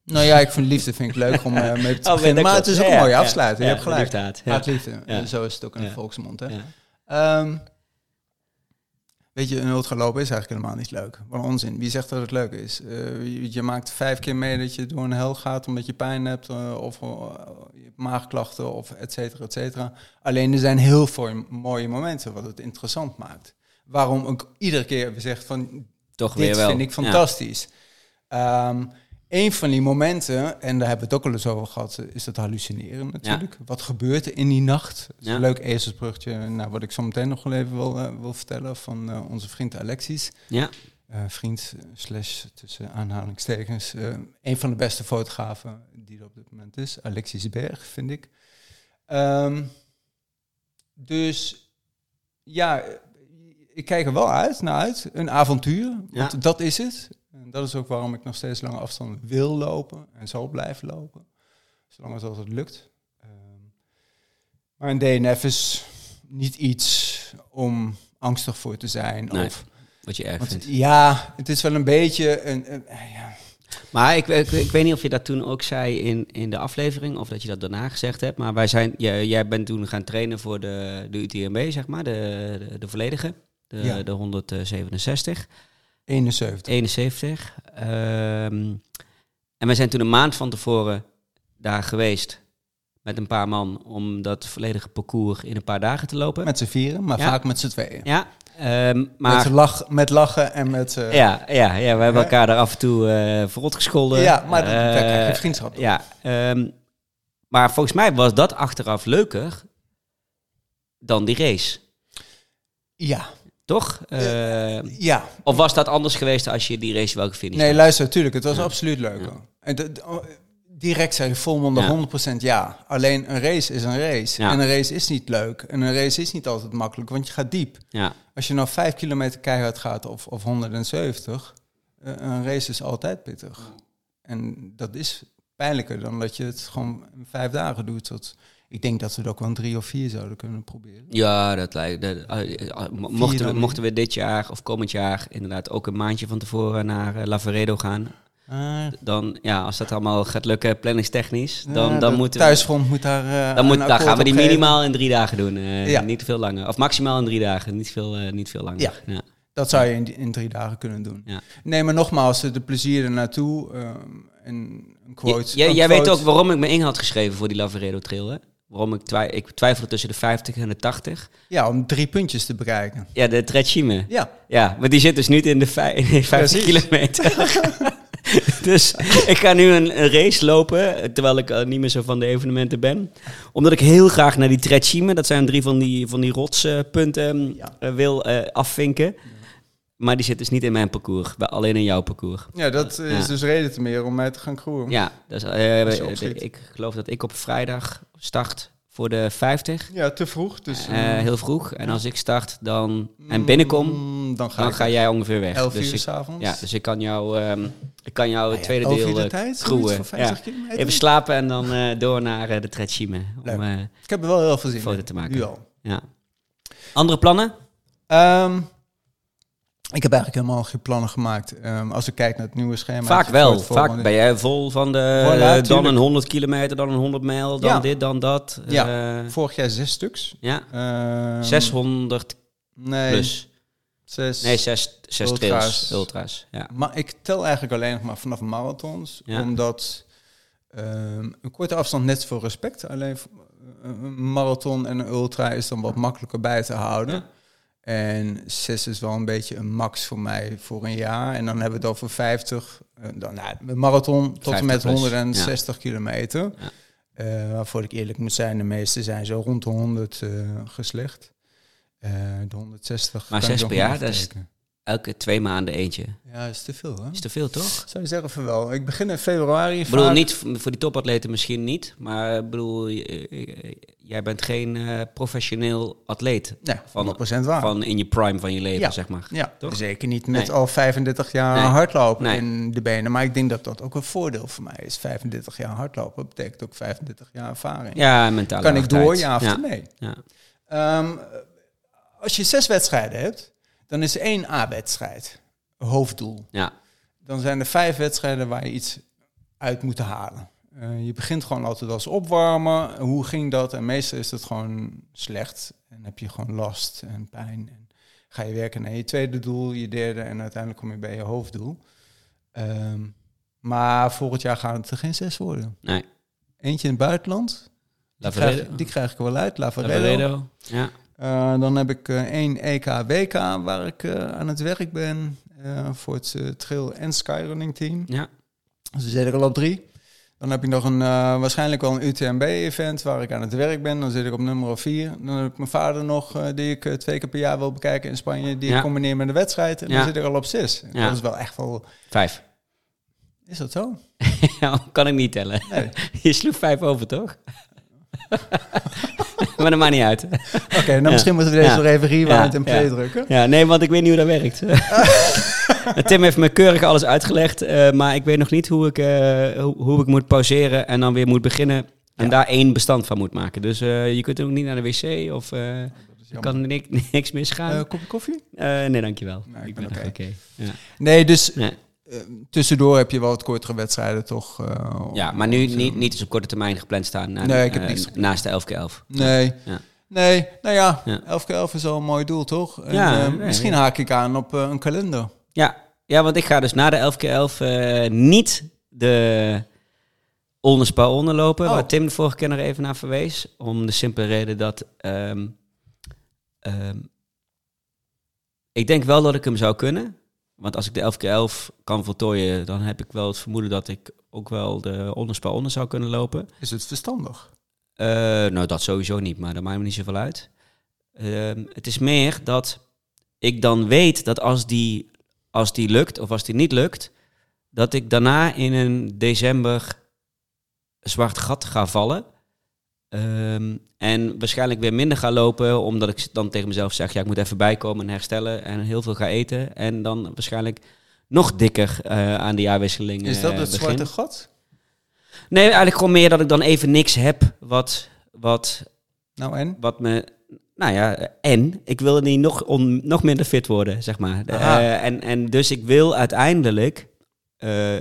Nou ja, ik vind liefde vind ik leuk om eh, mee te Oh, beginnen, maar het is ook Ja, een mooie ja, ja, je hebt gelijk. liefde, haat, Ja. zo is het ook in de volksmond. Hè? Ja. Ehm, weet je, een ultralopen is eigenlijk helemaal niet leuk. Wat onzin. Wie zegt dat het leuk is? Eh, je, je maakt vijf keer mee dat je door een hel gaat omdat je pijn hebt eh, of eh, je hebt maagklachten of et cetera, et cetera. Alleen er zijn heel veel mooie momenten wat het interessant maakt. Waarom ik iedere keer weer zeg van Toch dit weer wel. vind ik Ja. fantastisch. Een van die momenten, en daar hebben we het ook al eens over gehad, eh, is dat hallucineren natuurlijk. Wat gebeurt er in die nacht? Dat is Ja. een leuk ezelsbrugje naar wat ik zo meteen nog wel even wil, eh, wil vertellen van eh, onze vriend Alexis. Ja, Eh, vriend slash tussen aanhalingstekens. een van de beste fotografen die er op dit moment is. Alexis Berg, vind ik. Ehm, dus ja, ik kijk er wel uit naar uit. Een avontuur, want Ja. dat is het. En dat is ook waarom ik nog steeds lange afstanden wil lopen en zal blijven lopen. Zolang het lukt. Ehm, maar een DNF is niet iets om angstig voor te zijn. Nee. Of wat je erg want, vindt. ja, het is wel een beetje een. een- eh, ja. Maar ik, ik, ik weet niet of je dat toen ook zei in, in de aflevering, of dat je dat daarna gezegd hebt. Maar wij zijn, jij, jij bent toen gaan trainen voor de, de UTMB, zeg maar, de, de, de volledige, de, Ja. de 167, 71. 71. Ehm, en wij zijn toen een maand van tevoren daar geweest met een paar man om dat volledige parcours in een paar dagen te lopen. Met z'n vieren, maar Ja. vaak met z'n tweeën. ja, ehm, maar... Met, lach, met lachen en met. eh, Ja, ja, ja, we hebben elkaar daar af en toe eh verrot gescholden. Ja, maar dat- daar krijg je vriendschap door. Ja, ehm, maar volgens mij was dat achteraf leuker dan die race, ja. Toch? Eh, ja. of was dat anders geweest als je die race wel gefinished Nee, had? luister, natuurlijk. Het was Ja. absoluut leuker. En oh, direct zeg je volmondig Ja. 100% ja. Alleen een race is een race. Ja. En een race is niet leuk. En een race is niet altijd makkelijk, want je gaat diep. Ja, Als je nou 5 kilometer keihard gaat of, of 170, eh, een race is altijd pittig. En dat is pijnlijker dan dat je het gewoon vijf dagen doet. Tot, ik denk dat we het ook wel een drie of vier zouden kunnen proberen. ja dat lijkt... dat- eh, eh, mo- mochten, we, mochten we dit jaar of komend jaar inderdaad ook een maandje van tevoren naar eh, Lavaredo gaan... Ah, Dan, ja, als dat allemaal gaat lukken planningstechnisch, dan, ja, dan moeten we... thuisfront moet daar. eh, Dan, moet, gaan we die geven. minimaal in drie dagen doen. eh, Ja. Niet veel langer. Of maximaal in drie dagen. Niet veel, niet veel langer. Ja. Ja. Dat zou je in, in drie dagen kunnen doen. Nee, maar nogmaals, de plezier er naartoe. ehm, en een quote. J- jij een jij weet ook waarom ik me in had geschreven voor die Lavaredo Trail, hè? Waarom ik, twij ik twijfelde tussen de 50 en de 80. Ja, om drie puntjes te bereiken. Ja, de Tretchime. Ja, Ja, maar die zit dus niet in de vij- in de 50 Precies. kilometer. dus ik ga nu een, een race lopen, terwijl ik eh, niet meer zo van de evenementen ben. Omdat ik heel graag naar die Tretchime, dat zijn drie van die, van die rotspunten, Ja. eh, wil eh, afvinken. Maar die zit dus niet in mijn parcours, alleen in jouw parcours. ja dat is Ja. dus reden te meer om mij te gaan kroeien. Ja, dus, eh, eh, ik geloof dat ik op vrijdag start voor de 50. Ja, te vroeg. Dus, Eh, heel vroeg. En als ik start dan en binnenkom, mm, dan ga, dan ga jij ongeveer weg. 11 dus uur s'avonds. ja, dus ik kan jou, ehm, ik kan jou het tweede 11 uur deel de eh, tijd, 50 Ja. Even slapen en dan eh, door naar eh, de Tretchime. Leuk. Om, eh, Ik heb er wel heel veel zin foto in. te maken. Nu al. ja. Andere plannen? Ehm, ik heb eigenlijk helemaal geen plannen gemaakt. Ehm, als ik kijk naar het nieuwe schema. Vaak wel. Vaak ben jij vol van de, Voilà, dan een 100 kilometer, dan een 100 mijl, dan Ja. dit, dan dat. Ja. Eh, Vorig jaar zes stuks. ja. Ehm, 600 nee, plus. Zes. Nee, zes, zes Ultra's. trails. Ultra's. Ja. Maar ik tel eigenlijk alleen nog maar vanaf marathons. Ja. Omdat ehm, een korte afstand net voor respect. Alleen v- een marathon en een ultra is dan wat makkelijker bij te houden. En 6 is wel een beetje een max voor mij voor een jaar. En dan hebben we het over 50. eh, dan, nou, een marathon tot en 50 met plus, 160 kilometer. Ja. Eh, waarvoor ik eerlijk moet zijn, de meeste zijn zo rond de 100 eh, geslecht. De 160. Maar kan ik zes nog per niet jaar, dat is-. Elke twee maanden eentje. Ja, is te veel, hè? Is te veel, toch? Zou je zeggen van wel. Ik begin in februari. Ik bedoel, vaak- niet voor die topatleten misschien niet. Maar ik bedoel, j- eh, jij bent geen eh, professioneel atleet. Nee, van- 100% waar. Van in je prime van je leven, Ja. zeg maar. ja, Toch? zeker niet met Nee. al 35 jaar Nee. hardlopen Nee. in de benen. Maar ik denk dat dat ook een voordeel voor mij is. 35 jaar hardlopen betekent ook 35 jaar ervaring. Ja, mentale kan ik door, ja of ja. nee? Ja. Ehm, als je zes wedstrijden hebt, dan is één A-wedstrijd. Hoofddoel. ja. Dan zijn er vijf wedstrijden waar je iets uit moet halen. Eh, je begint gewoon altijd als opwarmen. Hoe ging dat? En meestal is het gewoon slecht. En heb je gewoon last en pijn. En ga je werken naar je tweede doel, je derde en uiteindelijk kom je bij je hoofddoel. Ehm, maar volgend jaar gaan het er geen zes worden. Nee. Eentje in het buitenland. Die krijg, die krijg ik wel uit. Lavaredo. Lavaredo. Ja. Eh, dan heb ik eh, één EK-WK waar ik eh, aan het werk ben voor het trail- en skyrunning team. ja. Dus dan zit ik al op drie. Dan heb ik nog een, waarschijnlijk wel een UTMB-event waar ik aan het werk ben. Dan zit ik op nummer vier. Dan heb ik mijn vader nog, die ik twee keer per jaar wil bekijken in Spanje. Die Ja. ik combineer met de wedstrijd. En Ja. dan zit ik al op zes. Ja. Dat is wel echt wel... Vijf. Is dat zo? kan ik niet tellen. Nee. Je sloeg vijf over, toch? maar dat maakt niet uit. Oké, nou Ja. misschien moeten we deze nog even rewind en play drukken. Ja, nee, want ik weet niet hoe dat werkt. Tim heeft me keurig alles uitgelegd, eh, maar ik weet nog niet hoe ik, eh, hoe, hoe ik moet pauzeren en dan weer moet beginnen en daar één bestand van moet maken. Dus eh, je kunt ook niet naar de wc of er kan er niks, niks misgaan. Eh, kopje koffie? Nee, dankjewel. Nee, ik ik ben ben oké. Ja. Nee, dus Nee. Eh, tussendoor heb je wel wat kortere wedstrijden toch? eh, ja, maar nu niet, niet eens op korte termijn gepland staan na, Nee, ik heb eh, niks. naast de 11 keer 11. Nee. Ja. Nee, nou ja, Ja. 11 keer 11 is al een mooi doel, toch? En, Ja, eh, nee, misschien haak ik aan op eh, een kalender. Ja, ja, want ik ga dus na de 11 keer 11 eh, niet de Olnespa onder lopen, Oh. waar Tim de vorige keer nog even naar verwees. Om de simpele reden dat ehm, ehm, ik denk wel dat ik hem zou kunnen. Want als ik de 11 keer 11 kan voltooien, dan heb ik wel het vermoeden dat ik ook wel de Olnespa onder zou kunnen lopen. Is het verstandig? Eh, nou, dat sowieso niet, maar dat maakt me niet zoveel uit. Ehm, het is meer dat ik dan weet dat als die, als die lukt of als die niet lukt, dat ik daarna in een december zwart gat ga vallen. Ehm, en waarschijnlijk weer minder ga lopen, omdat ik dan tegen mezelf zeg, ja, ik moet even bijkomen en herstellen en heel veel ga eten. En dan waarschijnlijk nog dikker eh, aan de jaarwisseling Is dat eh, het begin. zwarte gat? Nee, eigenlijk gewoon meer dat ik dan even niks heb wat, wat, Nou en? wat me... Nou ja, en ik wil niet nog, on, nog minder fit worden, zeg maar. Eh, en, en dus ik wil uiteindelijk...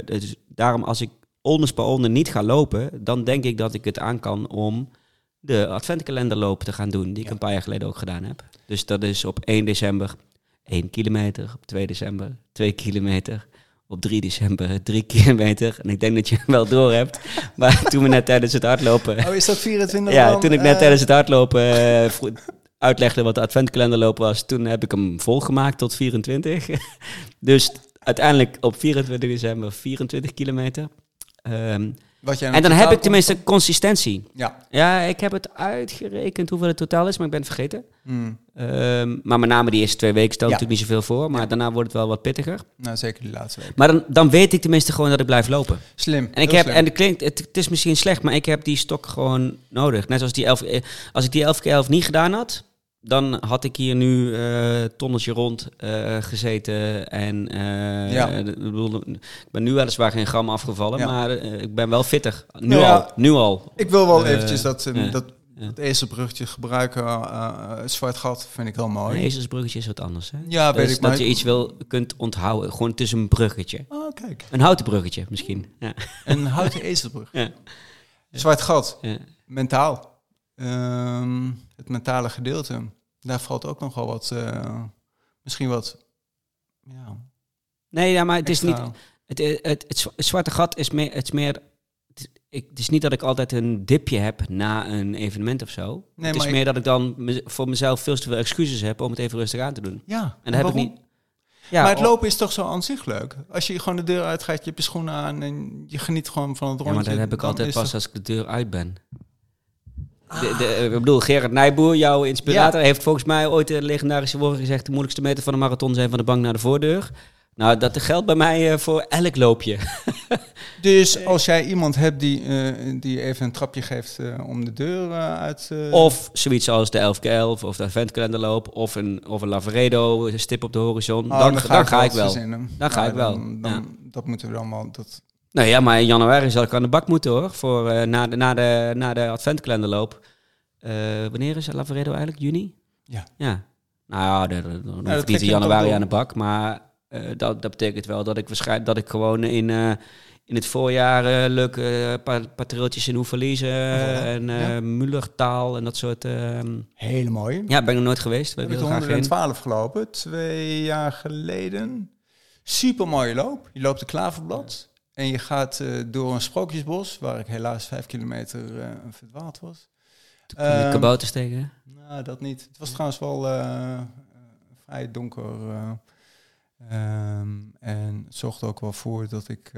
dus daarom als ik onders per onder niet ga lopen... dan denk ik dat ik het aan kan om de adventkalenderloop te gaan doen... die ik een paar jaar geleden ook gedaan heb. Dus dat is op 1 december 1 kilometer. Op 2 december 2 kilometer. Op 3 december 3 kilometer. En ik denk dat je hem wel door hebt. Maar toen we net tijdens het hardlopen... Oh, is dat 24 Ja, dan, toen ik net eh, tijdens het hardlopen vro- uitlegde wat de adventkalenderloop was, toen heb ik hem volgemaakt tot 24. dus uiteindelijk op 24 december 24 kilometer. Ehm, Wat jij En dan heb ik tenminste consistentie. Ja. Ja, ik heb het uitgerekend hoeveel het totaal is, maar ik ben het vergeten. Mm. Ehm, maar met name die eerste twee weken stelt Ja. natuurlijk niet zoveel voor. Maar daarna wordt het wel wat pittiger. Nou, zeker die laatste week. Maar dan, dan weet ik tenminste gewoon dat ik blijf lopen. Slim. En ik heb, slim. en het klinkt, het, het is misschien slecht, maar ik heb die stok gewoon nodig. Net zoals die 11, eh, als ik die 11 keer 11 niet gedaan had, dan had ik hier nu eh tonnetje rond eh, gezeten. En eh, Ja. ik ben nu weliswaar geen gram afgevallen, Ja. maar ik ben wel fitter. Nu Nou ja, al, nu al. Ik wil wel eventjes dat, dat, dat ezelsbruggetje gebruiken. zwart gat vind ik heel mooi. Een ezelsbruggetje is wat anders. Hè? Ja, weet ik. Maar dat je iets wil, kunt onthouden. Gewoon is een bruggetje. Oh, kijk. Een houten bruggetje misschien. Ja. Een houten ezelbrug. Zwart gat. Ja. Mentaal. Ehm, het mentale gedeelte. Daar valt ook nog wel wat... eh, misschien wat... Ja, Nee, ja, maar het is niet... extra- Het, het, het, het zwa- het zwarte gat is meer... Het is, meer ik, het is niet dat ik altijd een dipje heb na een evenement of zo. Nee, het is ik- meer dat ik dan me- voor mezelf veel te veel excuses heb om het even rustig aan te doen. Ja, En dat heb ik niet... Ja, maar het oh, lopen is toch zo aan zich leuk? Als je gewoon de deur uitgaat, je hebt je schoenen aan en je geniet gewoon van het Ja, rondje. maar dat heb ik altijd pas als ik de deur uit ben. De, de, ik bedoel, Gerard Nijboer, jouw inspirator, heeft volgens mij ooit de legendarische woorden gezegd... de moeilijkste meter van de marathon zijn van de bank naar de voordeur. Nou, dat geldt bij mij eh, voor elk loopje. Dus als jij iemand hebt die, eh, die even een trapje geeft eh, om de deur eh, uit... eh, Of zoiets als de 11k11 of de adventkalenderloop of een, of een Lavaredo, een stip op de horizon. oh, dan, dan ga, ik wel. Dan ga ik wel, Dan, Dat moeten we dan wel... Dat, Nou ja, maar in januari zal ik aan de bak moeten hoor. Voor, eh, na, de, na, de, na de adventkalenderloop. Eh, wanneer is Lavaredo eigenlijk? Juni? Ja. Ja. Nou ja, dan- dan dan hoef dat ik trek niet in januari aan de bak. Maar eh, dat, dat betekent wel dat ik waarschijnlijk dat ik gewoon in, in het voorjaar leuke paar, paar in Oeverlies Voilà. en Ja. Mullertaal en dat soort. ehm, Hele mooi. ja, ben ik nog nooit geweest. Ik heb heen. 112 gelopen, twee jaar geleden. Super mooie loop. Je loopt de Klaverblad en je gaat eh, door een sprookjesbos, waar ik helaas vijf kilometer eh, verdwaald was. Toen kon je Ehm, kabouters tegen. Nou, dat niet. Het was trouwens wel eh, vrij donker. ehm, en het zorgde ook wel voor dat ik...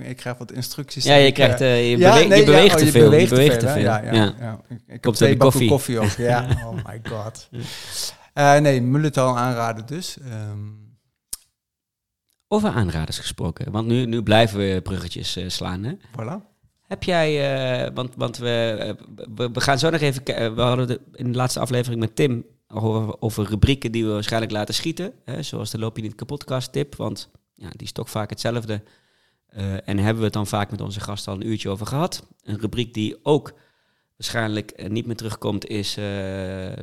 ik krijg wat instructies. Ja, je Ik, krijgt, je, ja, bewe- nee, je beweegt ja, te veel. Je beweegt beweegt te veel. Ja, ja, Ja. ja. Ik, ik heb twee koffie. koffie ook. Ja, oh my god. Eh, nee, Mulletal aanraden dus. Ehm, Over aanraders gesproken, want nu, nu blijven we bruggetjes eh, slaan. Hè? voilà. Heb jij, eh, want, want we, eh, we, we gaan zo nog even. We hadden de, in de laatste aflevering met Tim over, over rubrieken die we waarschijnlijk laten schieten. Hè? Zoals de Loop je niet kapotkast tip, want ja, die is toch vaak hetzelfde. En hebben we het dan vaak met onze gasten al een uurtje over gehad. Een rubriek die ook waarschijnlijk niet meer terugkomt is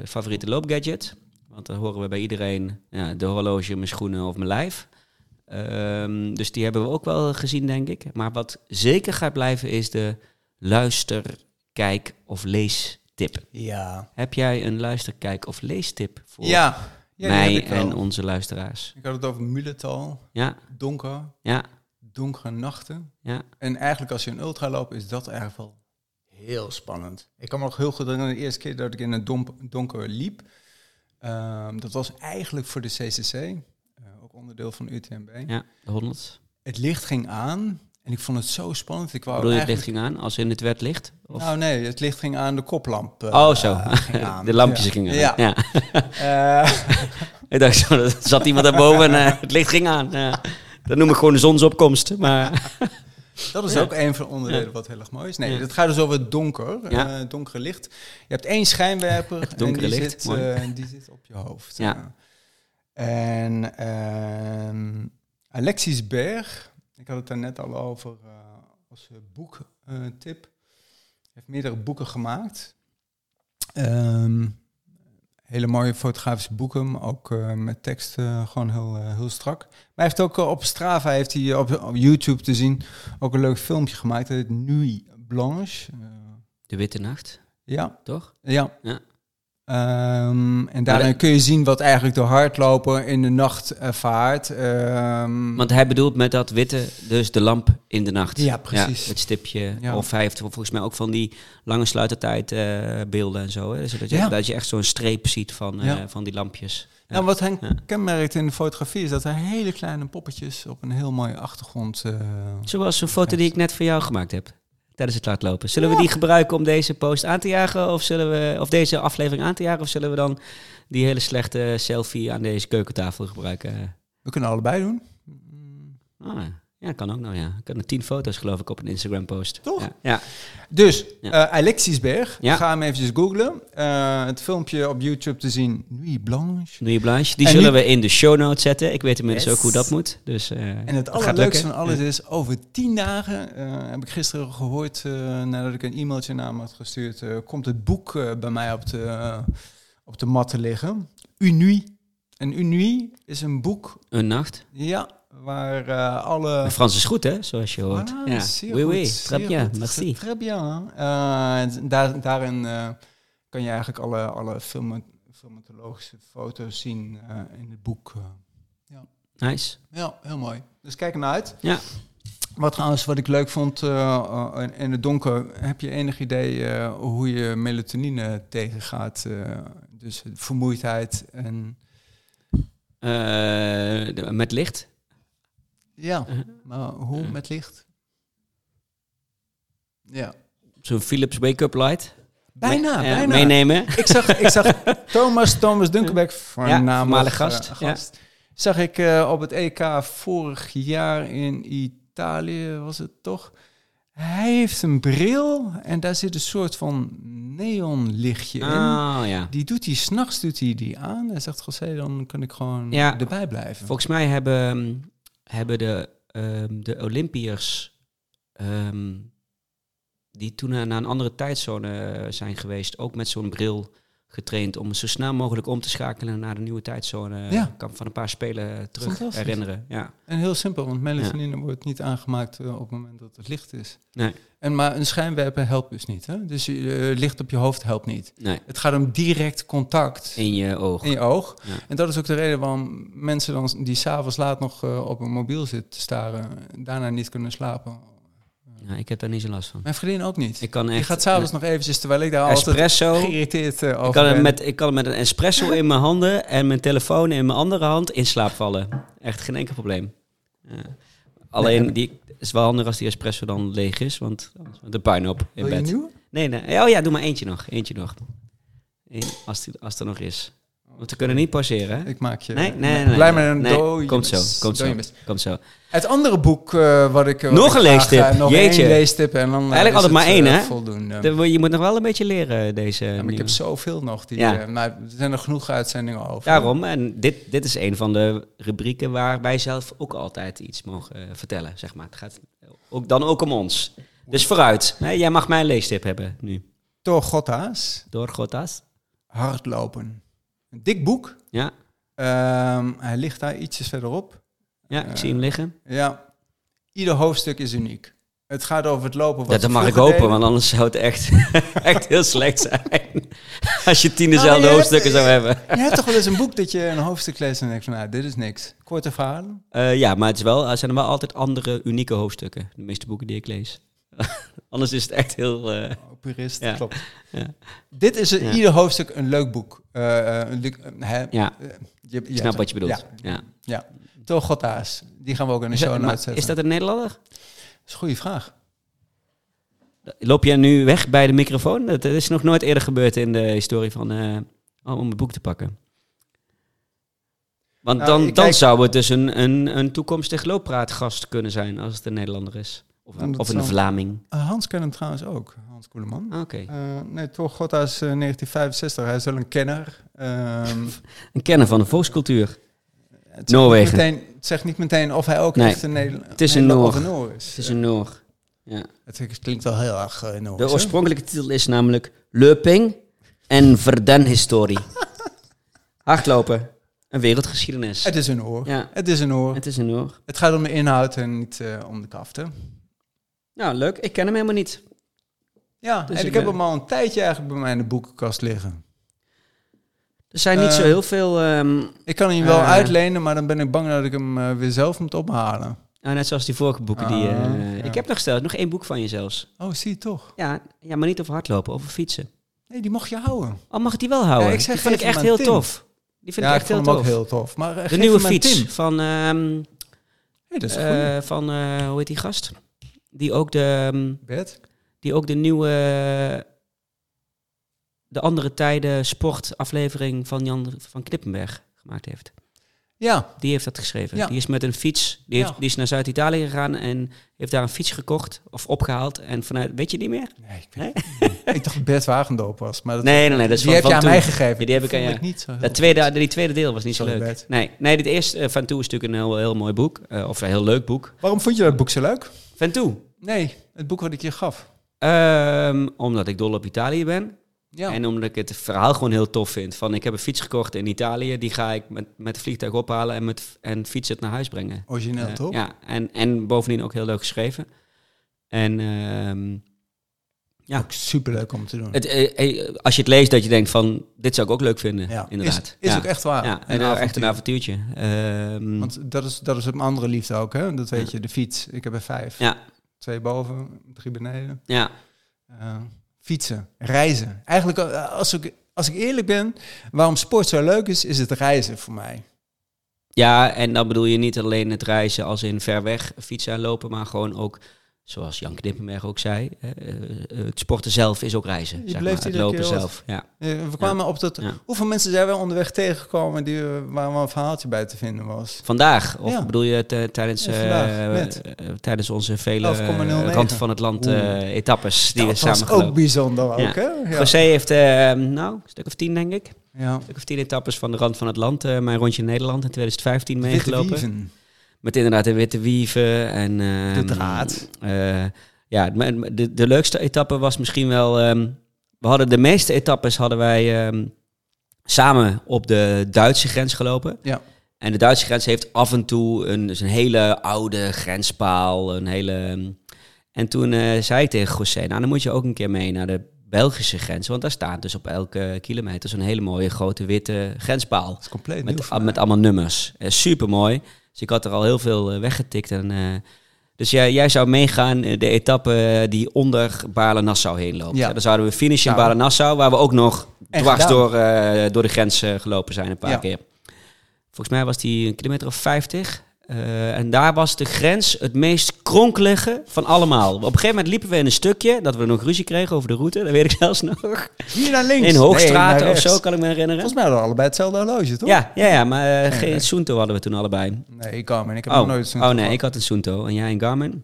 favoriete loopgadget. Want dan horen we bij iedereen ja, de horloge, mijn schoenen of mijn lijf. Ehm, dus die hebben we ook wel gezien, denk ik. Maar wat zeker gaat blijven is de luister, kijk of leestip. Ja. Heb jij een luister, kijk of leestip voor Ja. mij en onze luisteraars? Ik had het over Mulletal. Ja, Donker. ja, Donkere nachten. ja. En eigenlijk als je een ultra loopt, is dat eigenlijk wel heel spannend. Ik kan me nog heel goed herinneren de eerste keer dat ik in het dom- donker liep. Ehm, dat was eigenlijk voor de CCC, ook onderdeel van UTMB. ja de 100. Het licht ging aan en ik vond het zo spannend. Ik wou Bedoel je het licht ging aan als in het werd licht? Of? Nou nee, het licht ging aan, de koplamp. eh, oh, zo. aan. de lampjes Ja. gingen aan. Ja. Ja. Eh, ik dacht zo, er zat iemand daarboven en eh, het licht ging aan. Dat noem ik gewoon de zonsopkomst. Maar dat is Ja. ook een van de onderdelen wat heel erg mooi is. Nee, het gaat dus over het donker, eh, donkere licht. Je hebt één schijnwerper en donkere die, licht, zit, eh, die zit op je hoofd. Ja. Eh. En ehm, Alexis Berg, ik had het daar net al over eh, als boektip, heeft meerdere boeken gemaakt. Ehm, hele mooie fotografische boeken, maar ook eh, met tekst eh, gewoon heel, eh, heel strak. Maar hij heeft ook eh, op Strava, heeft hij op, op YouTube te zien, ook een leuk filmpje gemaakt. Dat heet Nuit Blanche. Eh, de witte nacht, ja, toch? ja. Ja. Ehm, en daarin kun je zien wat eigenlijk de hardloper in de nacht ervaart. Ehm, Want hij bedoelt met dat witte dus de lamp in de nacht. Ja, precies. het stipje. Ja. Of hij heeft volgens mij ook van die lange sluitertijd eh, beelden en zo. Hè? Zodat je, Ja. dat je echt zo'n streep ziet van, eh, van die lampjes. Ja. Nou, wat hij kenmerkt in de fotografie is dat er hele kleine poppetjes op een heel mooie achtergrond. eh, Zoals een foto die ik net voor jou gemaakt heb. Tijdens het hardlopen. Zullen we die gebruiken om deze post aan te jagen? Of, zullen we, of deze aflevering aan te jagen? Of zullen we dan die hele slechte selfie aan deze keukentafel gebruiken? We kunnen allebei doen. Ah, ja, kan ook nou ja. Ik had tien foto's geloof ik op een Instagram post. Toch? Ja. ja. Dus, Ja. eh, Alexisberg. Ja. Ga hem eventjes googlen. Eh, het filmpje op YouTube te zien. Nuit Blanche. Nuit Blanche. Die En zullen nu- we in de show notes zetten. Ik weet inmiddels Yes. ook hoe dat moet. Dus, eh, En het gaat allerleukste van alles is, over tien dagen, heb ik gisteren gehoord, eh, nadat ik een e-mailtje naar hem had gestuurd, komt het boek bij mij op de, op de mat te liggen. Unui. En Unui is een boek, Een nacht. ja, waar eh, alle... Frans is goed, hè? Zoals je hoort. Ah, ja. zeer oui, goed, oui. Très bien. goed. Merci. Très bien. En daar, daarin eh, kan je eigenlijk alle, alle filma- filmatologische foto's zien eh, in het boek. eh. Nice. Ja, heel mooi. Dus kijk ernaar uit. Ja. Wat trouwens, wat ik leuk vond eh, in- in het donker, heb je enig idee hoe je melatonine tegengaat? eh, dus vermoeidheid en... Met licht. Ja, Uh, maar hoe Ja. met licht? Ja. Zo'n Philips wake-up light. Bijna, Me- ja, bijna. Meenemen. Ik zag, ik zag Thomas, Thomas Dunkerbeck, voornamelijk eh, gast, gast. Zag ik eh, op het EK vorig jaar in Italië, was het toch? Hij heeft een bril en daar zit een soort van neonlichtje in. Oh ja. Die doet hij, s'nachts doet hij die aan. Hij zegt, José, dan kan ik gewoon Ja. erbij blijven. Volgens mij hebben, hebben de, ehm, de Olympiërs... ehm, die toen naar een andere tijdzone eh, zijn geweest... ook met zo'n bril getraind... om zo snel mogelijk om te schakelen naar de nieuwe tijdzone. Ja. Ik kan van een paar spelen terug Fantastisch. herinneren. Ja. En heel simpel, want melatonine wordt niet aangemaakt eh, op het moment dat het licht is. Nee. En maar een schijnwerper helpt dus niet. Hè? Dus eh, licht op je hoofd helpt niet. Nee, Het gaat om direct contact in je oog. in je oog. Ja. En dat is ook de reden waarom mensen dan die s'avonds laat nog eh, op een mobiel zitten te staren, daarna niet kunnen slapen. Ja, ik heb daar niet zo last van. Mijn vriendin ook niet. Ik kan Die echt... gaat s'avonds nog eventjes, terwijl ik daar altijd espresso. geïrriteerd eh, over Ik kan, ben. met, ik kan met een espresso in mijn handen en mijn telefoon in mijn andere hand in slaap vallen. Echt geen enkel probleem. Alleen, die is wel handig als die espresso dan leeg is, want de puin op in bed. Nee, nee. Oh ja, doe maar eentje nog. Eentje nog. Eén, als, die, als er nog is. Want we kunnen niet pauzeren? Ik maak je... Nee, nee, nee. Blij met een Nee, Komt zo, komt zo, komt zo. Het andere boek eh, wat ik... wat Nog een leestip. eh, nog Jeetje. één leestip en dan eh, Eigenlijk altijd maar één, eh, hè? voldoende. De- je moet nog wel een beetje leren, deze Ja, maar ik heb zoveel nog. Die, Ja. eh, maar er zijn er genoeg uitzendingen over. Daarom, en dit, dit is een van de rubrieken waar wij zelf ook altijd iets mogen eh, vertellen, zeg maar. Het gaat ook, dan ook om ons. Dus vooruit. Nee, jij mag mijn leestip hebben nu. Door Gotta's. Door Gotas. Hardlopen. Een dik boek. Ja, Ehm, hij ligt daar ietsjes verderop. ja ik Eh, zie hem liggen. Ja. Ieder hoofdstuk is uniek. Het gaat over het lopen. Wat Dat, we dat mag ik hopen, deden. want anders zou het echt, echt heel slecht zijn. Als je tien Nou, dezelfde hebt- hoofdstukken zou hebben. Je hebt toch wel eens een boek dat je een hoofdstuk leest en denkt van, nou, dit is niks. Korte verhalen. Eh, ja, maar het is wel, er zijn er wel altijd andere unieke hoofdstukken. De meeste boeken die ik lees. anders is het echt heel... eh, Oh, purist, Ja. klopt. Ja. Dit is een, ieder hoofdstuk een leuk boek. Eh, een hè? ja, je, ik snap wat je bedoelt. Ja. Ja. Die gaan we ook in de show notes zetten. is dat een Nederlander? Dat is een goede vraag. Loop jij nu weg bij de microfoon? Dat, is nog nooit eerder gebeurd in de historie van... om het boek te pakken. Want Nou, dan, dan kijk- zou het dus een, een, een toekomstig looppraatgast kunnen zijn... als het een Nederlander is. Of, een- of een Vlaming. Eh, Hans kent hem trouwens ook. Hans Koeleman. Ah, Oké. Eh, nee, toch Gotta's eh, 1965. Hij is wel een kenner. Ehm, Een kenner van de volkscultuur. het Noorwegen. Meteen, het zegt niet meteen of hij ook Nee, echt een Nederlander het is een Noor. of een Noor is. Het is een Noor. Ja. Het klinkt wel heel erg uh, Noors. De oorspronkelijke titel is namelijk Leuping en Verdenhistorie. Hardlopen. Een wereldgeschiedenis. Het is een oor. Ja, Het is een oor. het is een Noor. Het gaat om de inhoud en niet eh, om de kaften. Nou, leuk. Ik ken hem helemaal niet. Ja, Dus en ik, ik heb hem al een tijdje eigenlijk bij mij in de boekenkast liggen. Er zijn niet zo Eh, heel veel... ehm, Ik kan hem wel Eh. uitlenen, maar dan ben ik bang dat ik hem eh, weer zelf moet ophalen. nou, net zoals die vorige boeken. die, eh, Ah, ja. Ik heb nog gesteld, nog één boek van je zelfs. Oh, zie je toch? Ja, ja, maar niet over hardlopen, over fietsen. Nee, die mocht je houden. Oh, mag ik die wel houden? Ja, ik zeg, die vind ik echt heel Tim. tof. Die vind ja, ik echt heel vond hem tof. ook heel tof. Maar, eh, De nieuwe fiets Tim. van, ehm, Hey, dat is een goeie. eh, van eh, hoe heet die gast? Die ook de... ehm, Bert? die ook de nieuwe, de andere tijden sportaflevering van Jan van Knippenberg gemaakt heeft. Ja, Die heeft dat geschreven. Ja. Die is met een fiets, die, heeft, Ja. die is naar Zuid-Italië gegaan en heeft daar een fiets gekocht of opgehaald. En vanuit, weet je niet meer? nee, ik, weet niet. ik dacht dat Bert Wagendorp was. Maar dat, Nee, nee, nee. Dat is die van, heb je aan mij gegeven. Ja, die heb ik aan je- niet zo Dat tweede, die tweede deel was niet zo leuk. Bert. Nee, nee, dit eerste, eh, Van Toe is natuurlijk een heel, heel mooi boek. eh, of een heel leuk boek. Waarom vond je dat boek zo leuk? Van Toe. Nee, het boek wat ik je gaf. Ehm, omdat ik dol op Italië ben. Ja. En omdat ik het verhaal gewoon heel tof vind. Van ik heb een fiets gekocht in Italië. Die ga ik met, met het vliegtuig ophalen en, met, en fietsen het naar huis brengen. Origineel, Eh, toch? Ja, en, en bovendien ook heel leuk geschreven. En ehm, ja, Ook superleuk om te doen. het, eh, eh, als je het leest dat je denkt van... Dit zou ik ook leuk vinden, ja, inderdaad. Is, is ja. ook echt waar. Ja, en nou, echt een avontuurtje. Ehm, Want dat is, dat is een andere liefde ook, hè? Dat weet je, de fiets. Ik heb er vijf. ja, Twee boven, drie beneden. ja, Eh, fietsen, reizen. Eigenlijk, eh, als ik, als ik eerlijk ben, waarom sport zo leuk is, is het reizen voor mij. ja, en dan bedoel je niet alleen het reizen als in ver weg fietsen en lopen... maar gewoon ook, zoals Jan Knippenberg ook zei... eh, eh, het sporten zelf is ook reizen, Je zeg maar. Het lopen zelf, ja. We kwamen op dat... Ja. Hoeveel mensen zijn we onderweg tegengekomen die, waar wel een verhaaltje bij te vinden was? Vandaag, of Ja. bedoel je het tijdens, eh, tijdens onze vele 11,09. rand van het land etappes die we dat samen was ook bijzonder ook, hè? Ja. José heeft, eh, nou, een stuk of tien denk ik. ja. Een stuk of tien etappes van de rand van het land. mijn rondje in Nederland in 2015 Witte meegelopen. Met inderdaad de witte wieven en... ehm, De draad. eh, ja, de, de leukste etappe was misschien wel... ehm, we hadden de meeste etappes hadden wij ehm, samen op de Duitse grens gelopen. Ja. En de Duitse grens heeft af en toe een, dus een hele oude grenspaal. Een hele, en toen eh, zei ik tegen José, nou dan moet je ook een keer mee naar de Belgische grens. Want daar staat dus op elke kilometer zo'n hele mooie grote witte grenspaal. Dat is compleet nieuw Met, met allemaal nummers. Eh, super mooi. Dus ik had er al heel veel eh, weggetikt. En, eh, dus jij, jij zou meegaan eh, de etappe die onder Baarle-Nassau heen loopt. Ja. Ja. dan zouden we finishen in Zouden. Baarle-Nassau, waar we ook nog dwars gedaan. door, door de grens gelopen zijn een paar Ja. keer. Volgens mij was die een kilometer of 50. Eh, en daar was de grens het meest kronkelige van allemaal. Op een gegeven moment liepen we in een stukje, dat we nog ruzie kregen over de route, dat weet ik zelfs nog. Hier naar links. In Nee, naar of zo, kan ik me herinneren. Volgens mij hadden we allebei hetzelfde horloge, toch? Ja, ja, ja, maar eh, Nee, geen nee. Sunto hadden we toen allebei. Nee, ik maar ik heb Oh, nog nooit zo'n oh nee, ik had een Sunto en jij een Garmin.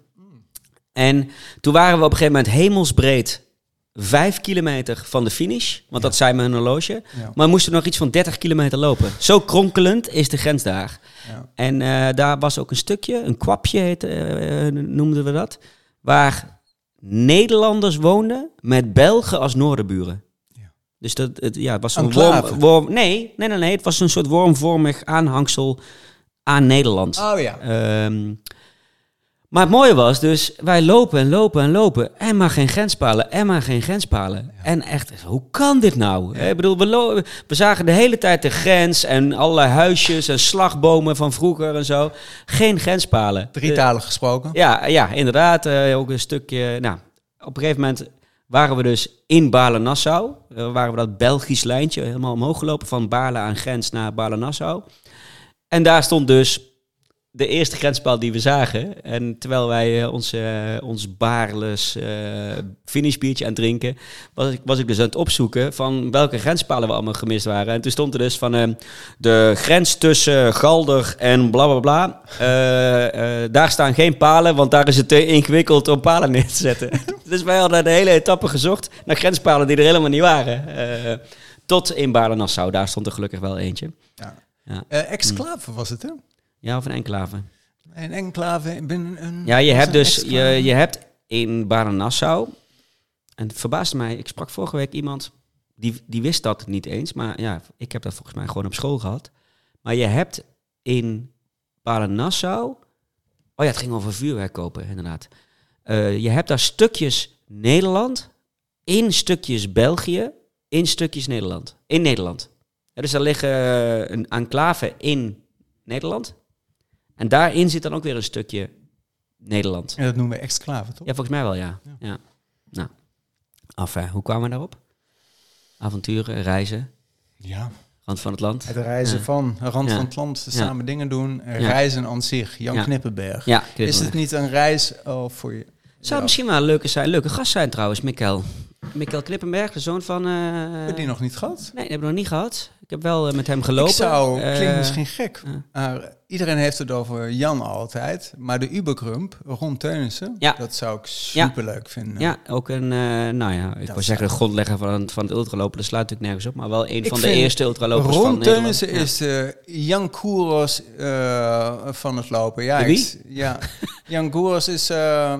En toen waren we op een gegeven moment hemelsbreed vijf kilometer van de finish. Want dat zei mijn horloge. Maar we moesten nog iets van 30 kilometer lopen. Zo kronkelend is de grens daar. Ja. En eh, daar was ook een stukje, een kwapje heette, eh, noemden we dat. Waar Nederlanders woonden met Belgen als noorderburen. Ja. Dus dat, het, ja, het was een worm, worm... Nee, nee, nee, nee. Het was een soort wormvormig aanhangsel aan Nederland. Oh ja. Ehm, maar het mooie was dus, wij lopen en lopen en lopen. En maar geen grenspalen, en maar geen grenspalen. En echt, hoe kan dit nou? Ik bedoel, we, zagen de hele tijd de grens en allerlei huisjes en slagbomen van vroeger en zo. Geen grenspalen. Drietalig gesproken. Ja, ja, inderdaad. eh, ook een stukje. Nou, op een gegeven moment waren we dus in Baarle-Nassau. Eh, waren we dat Belgisch lijntje helemaal omhoog gelopen van Baarle aan grens naar Baarle-Nassau. En daar stond dus de eerste grenspaal die we zagen. En terwijl wij eh, ons, eh, ons Baarles eh finishbiertje aan het drinken, was ik, was ik dus aan het opzoeken van welke grenspalen we allemaal gemist waren. En toen stond er dus van de grens tussen Galder en bla bla bla. Daar staan geen palen, want daar is het te ingewikkeld om palen neer te zetten. dus wij hadden de hele etappe gezocht naar grenspalen die er helemaal niet waren. Tot in Baarle-Nassau, daar stond er gelukkig wel eentje. Ja. Ja. Exclave was het, hè? Ja, of een enclave. Een enclave binnen een... Ja, je hebt dus je, je hebt in Baarle-Nassau, en het verbaasde mij, ik sprak vorige week iemand die, die wist dat niet eens, maar ja, ik heb dat volgens mij gewoon op school gehad. Maar je hebt in Baarle-Nassau, oh ja, het ging over vuurwerk kopen, inderdaad. Eh, je hebt daar stukjes Nederland, in stukjes België, in stukjes Nederland. In Nederland. Ja, dus daar liggen eh, een enclave in Nederland. En daarin zit dan ook weer een stukje Nederland. Ja, dat noemen we exclave, toch? Ja, volgens mij wel, ja. ja. Nou, af, hoe kwamen we daarop? Avonturen, reizen, Ja. rand van het land. Het reizen Ja. van rand Ja. van het land, Ja. samen dingen doen. eh. Reizen aan zich, Jan Ja. Knippenberg. Ja, Is het niet een reis oh, voor je Zou misschien wel een leuke, zijn, leuke gast zijn trouwens, Mikkel. Mikkel Knippenberg, de zoon van... eh, Heb je die nog niet gehad? Nee, die hebben we nog niet gehad. Ik heb wel eh, met hem gelopen. Ik zou, Eh, klinkt misschien gek, maar iedereen heeft het over Jan altijd. Maar de Uberkrump, Ron Teunissen, Ja. dat zou ik superleuk vinden. Ja, ook een, eh, nou ja, ik wou zeggen de grondlegger van, van het ultralopen. Dat sluit natuurlijk nergens op, maar wel een van de eerste ultralopers van Nederland. Is de Jan Koeros eh, van het lopen. Ja, ja. Jan Koeros is, eh,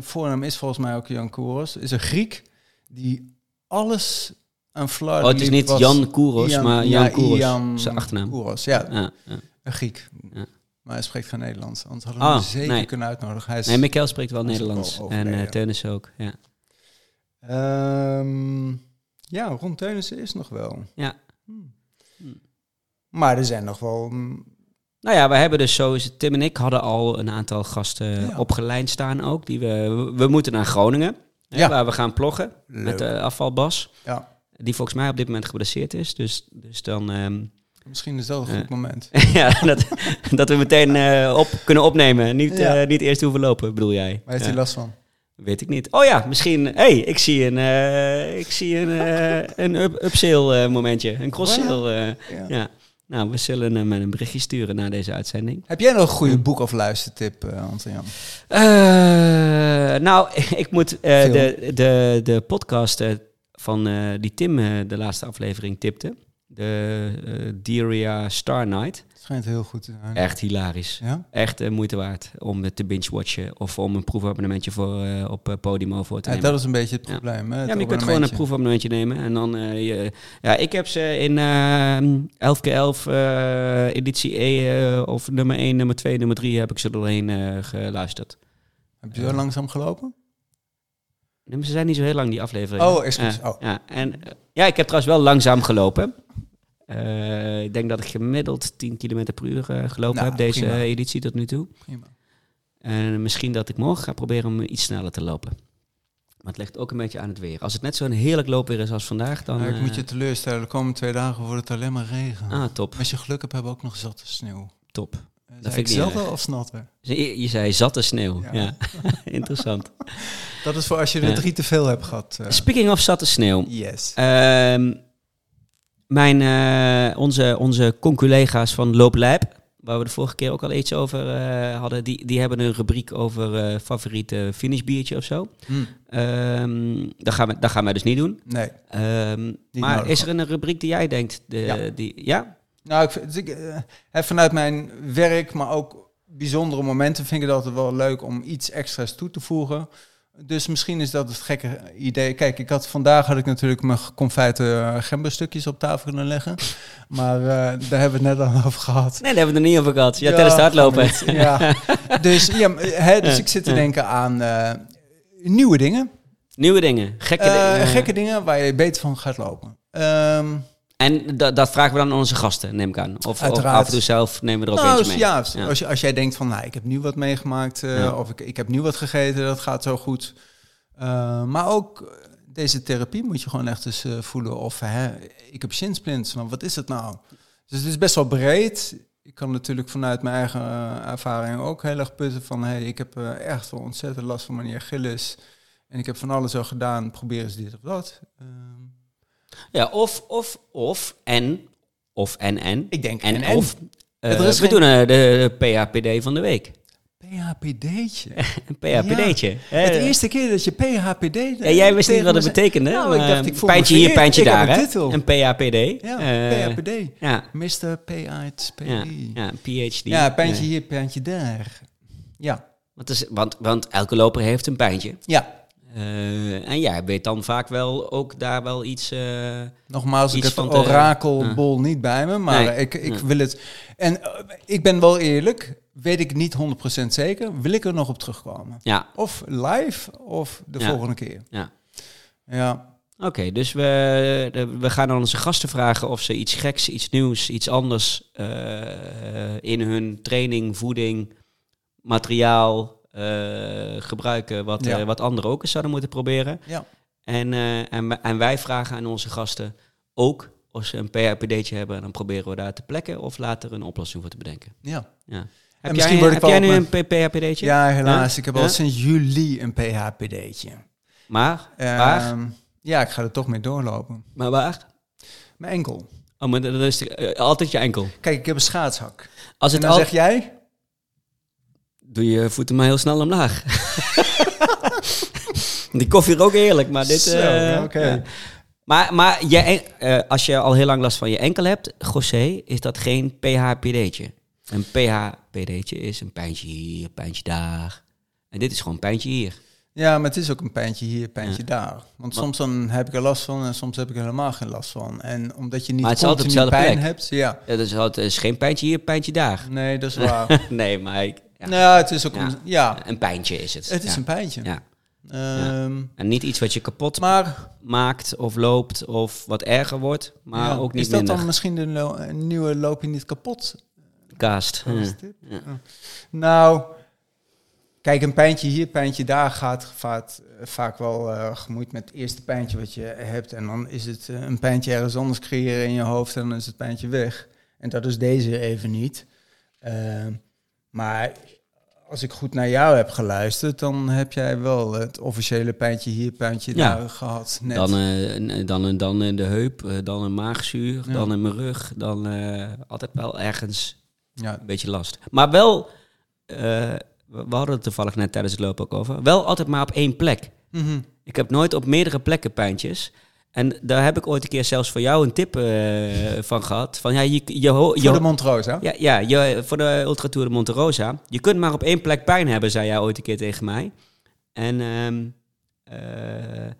voornaam is volgens mij ook Jan Koeros, is een Griek die alles Vlaar Oh, het is niet Jan Kouros, maar Jan Kouros. Jan Zijn achternaam. Kouros, ja, Ja, ja. een Griek. Ja. Maar hij spreekt geen Nederlands, anders hadden we hem Oh, zeker nee. kunnen uitnodigen. Hij is, Nee, Mikkel spreekt wel Nederlands. En Teunissen ook, ja. Ehm, ja, Ron Teunissen is nog wel. Ja. Hmm. Hmm. Maar er zijn nog wel... mm, Nou ja, we hebben dus zo, Tim en ik hadden al een aantal gasten Ja. opgeleid staan ook. Die we, we moeten naar Groningen, hè, Ja. waar we gaan ploggen leuk. met de afvalbas. ja, Die volgens mij op dit moment geblesseerd is. Dus, dus dan... ehm, misschien is dat een goed moment. ja, dat, dat we meteen eh, op kunnen opnemen. Niet, Ja. eh, niet eerst hoeven lopen, bedoel jij? Waar heeft hij last van? Weet ik niet. Oh ja, misschien. Hey, ik zie een, eh, ik zie een, een up, upsale eh, momentje. Een cross-sale. eh, Ja. ja. Nou, we zullen hem een berichtje sturen na deze uitzending. Heb jij nog een goede boek- of luistertip, Anton-Jan? Eh, nou, ik moet de, de, de podcast van eh, die Tim eh, de laatste aflevering tipte. De eh Diria Star Night. Schijnt heel goed te zijn. Echt hilarisch. Ja? Echt moeite waard om het te binge-watchen. Of om een proefabonnementje voor, op Podimo voor te Ja, nemen. dat is een beetje het Ja. probleem. Ja, maar je kunt gewoon een abonnementje. proefabonnementje nemen. En dan, je, ja, ik heb ze in eh 11x11 eh, editie E, of nummer 1, nummer 2, nummer 3 heb ik ze doorheen geluisterd. Heb je zo langzaam gelopen? Ze zijn niet zo heel lang, die afleveringen. Oh, excuus. Ja, Oh. ja, en, eh, ja, ik heb trouwens wel langzaam gelopen. Eh, ik denk dat ik gemiddeld 10 km per uur eh, gelopen Nou, heb, deze prima. editie tot nu toe. Prima. En misschien dat ik morgen ga proberen om iets sneller te lopen. Maar het ligt ook een beetje aan het weer. Als het net zo'n heerlijk loopweer is als vandaag, dan... Nou, ik moet je teleurstellen. De komende twee dagen wordt het alleen maar regen. Ah, top. Als je geluk hebt, hebben we ook nog zatte sneeuw. Top. Dat ik niet zelden of snatter? Je, je zei zatte sneeuw. Ja. Ja. Interessant. Dat is voor als je er drie te veel hebt gehad. eh. Speaking of zatte sneeuw. yes. Ehm, mijn, eh, onze, onze conculega's van Looplijp, waar we de vorige keer ook al iets over eh, hadden, die, die hebben een rubriek over eh, favoriete finishbiertje of zo. Hm, Ehm, dat, gaan we, dat gaan wij dus niet doen. Nee. Ehm, maar nodig. is er een rubriek die jij denkt? De, Ja. Die, ja? Nou, ik, vind- ik, eh, vanuit mijn werk, maar ook bijzondere momenten, vind ik het altijd wel leuk om iets extra's toe te voegen. Dus misschien is dat het gekke idee. Kijk, ik had, vandaag had ik natuurlijk mijn confijte uh, gemberstukjes op tafel kunnen leggen. Maar eh, daar hebben we het net al over gehad. Nee, daar hebben we het er niet over gehad. Ja, tijdens het hardlopen. Ja. Dus, ja, hè, dus ik zit te Ja. denken aan eh, nieuwe dingen. Nieuwe dingen. Gekke Eh, dingen. gekke dingen waar je beter van gaat lopen. Ehm, En da- dat vragen we dan aan onze gasten, neem ik aan. Of, of af en toe zelf nemen we er ook Nou, mee. ja, Ja. Als, je, als jij denkt van, nou, ik heb nu wat meegemaakt, eh, Ja. of ik, ik heb nu wat gegeten, dat gaat zo goed. Eh, maar ook eh, deze therapie moet je gewoon echt eens voelen of, hè, ik heb shinsplints, maar wat is het nou? Dus het is best wel breed. Ik kan natuurlijk vanuit mijn eigen ervaring ook heel erg putten van, hey, ik heb echt wel ontzettend last van mijn Achilles. En ik heb van alles al gedaan, probeer eens dit of dat. Ehm, Ja, of, of, of, en, of, en, en. ik denk En, en, of. Is we geen- doen eh, de PHPD van de week. PHPD'tje. Een PHPD'tje. Eh, Het eerste keer dat je PHPD... ja, jij wist niet wat het betekende. Nou, ik dacht, ik pijntje hier, pijntje daar. een titel. Een PHPD. Ja, PHPD. Ja, Mr. PHPD. ja, Ja, ja, PhD. ja pijntje Ja. hier, pijntje daar. Ja. Want, is- want, want elke loper heeft een pijntje. Ja. Eh, en jij weet dan vaak wel ook daar wel iets... eh, Nogmaals, ik heb te- orakelbol niet bij me, maar Nee. ik, ik Ja. wil het... En eh, ik ben wel eerlijk, weet ik niet 100% zeker, wil ik er nog op terugkomen. ja, Of live, of de Ja. volgende keer. ja. Ja. Oké, dus we, we gaan aan onze gasten vragen of ze iets geks, iets nieuws, iets anders in hun training, voeding, materiaal gebruiken, wat, Ja. eh, wat anderen ook eens zouden moeten proberen. Ja. En, eh, en, wij- en wij vragen aan onze gasten ook of ze een PHPD'tje hebben en dan proberen we daar te plekken of later een oplossing voor te bedenken. ja. Ja. Heb misschien jij, word ik heb jij wel nu een PHPD'tje? Ja, helaas. Ik heb al sinds juli een PHPD'tje. Maar, waar? Ehm, ja, ik ga er toch mee doorlopen. Maar waar? Mijn enkel. Oh, maar dat is eh, altijd je enkel. Kijk, ik heb een schaatshak. Als En het dan al... zeg jij? Doe je voeten maar heel snel omlaag. Die koffie rook eerlijk, maar dit... Zo, ja. Maar, maar je, eh, als je al heel lang last van je enkel hebt, José, is dat geen PHPD'tje. Een PHPD'tje is een pijntje hier, pijntje daar. En dit is gewoon een pijntje hier. Ja, maar het is ook een pijntje hier, pijntje Ja. daar. Want soms dan heb ik er last van en soms heb ik er helemaal geen last van. En omdat je niet Maar het is altijd pijn plek. hebt, ja. Ja, dus het is geen pijntje hier, pijntje daar. Nee, dat is waar. nee, maar ik, ja, Nou, het is ook Ja. een, ja, een pijntje is het. het is een pijntje. Ja. Ehm, En niet iets wat je kapot Maar, maakt of loopt of wat erger wordt, maar ook niet is dat minder. dan misschien de een nieuwe loop je niet kapot? Kaast. Ja. Nou, kijk, een pijntje hier, pijntje daar gaat vaak, vaak wel eh, gemoeid met het eerste pijntje wat je hebt. En dan is het eh, een pijntje ergens anders creëren in je hoofd en dan is het pijntje weg. En dat is deze even niet. Ehm, maar als ik goed naar jou heb geluisterd, dan heb jij wel het officiële pijntje hier, pijntje Ja. daar gehad. Net. Dan, eh, n- dan, dan in de heup, eh, dan een maagzuur, Ja. dan in mijn rug, dan eh, altijd wel ergens ja, een beetje last. Maar wel, eh, we we hadden het toevallig net tijdens het lopen ook over, wel altijd maar op één plek. Mhm. Ik heb nooit op meerdere plekken pijntjes. En daar heb ik ooit een keer zelfs voor jou een tip eh, van gehad. Van ja, je, je, Voor de Montrose, hè? ja, ja je, voor de Ultra Tour de Monte Rosa. Je kunt maar op één plek pijn hebben, zei jij ooit een keer tegen mij. En ehm, eh,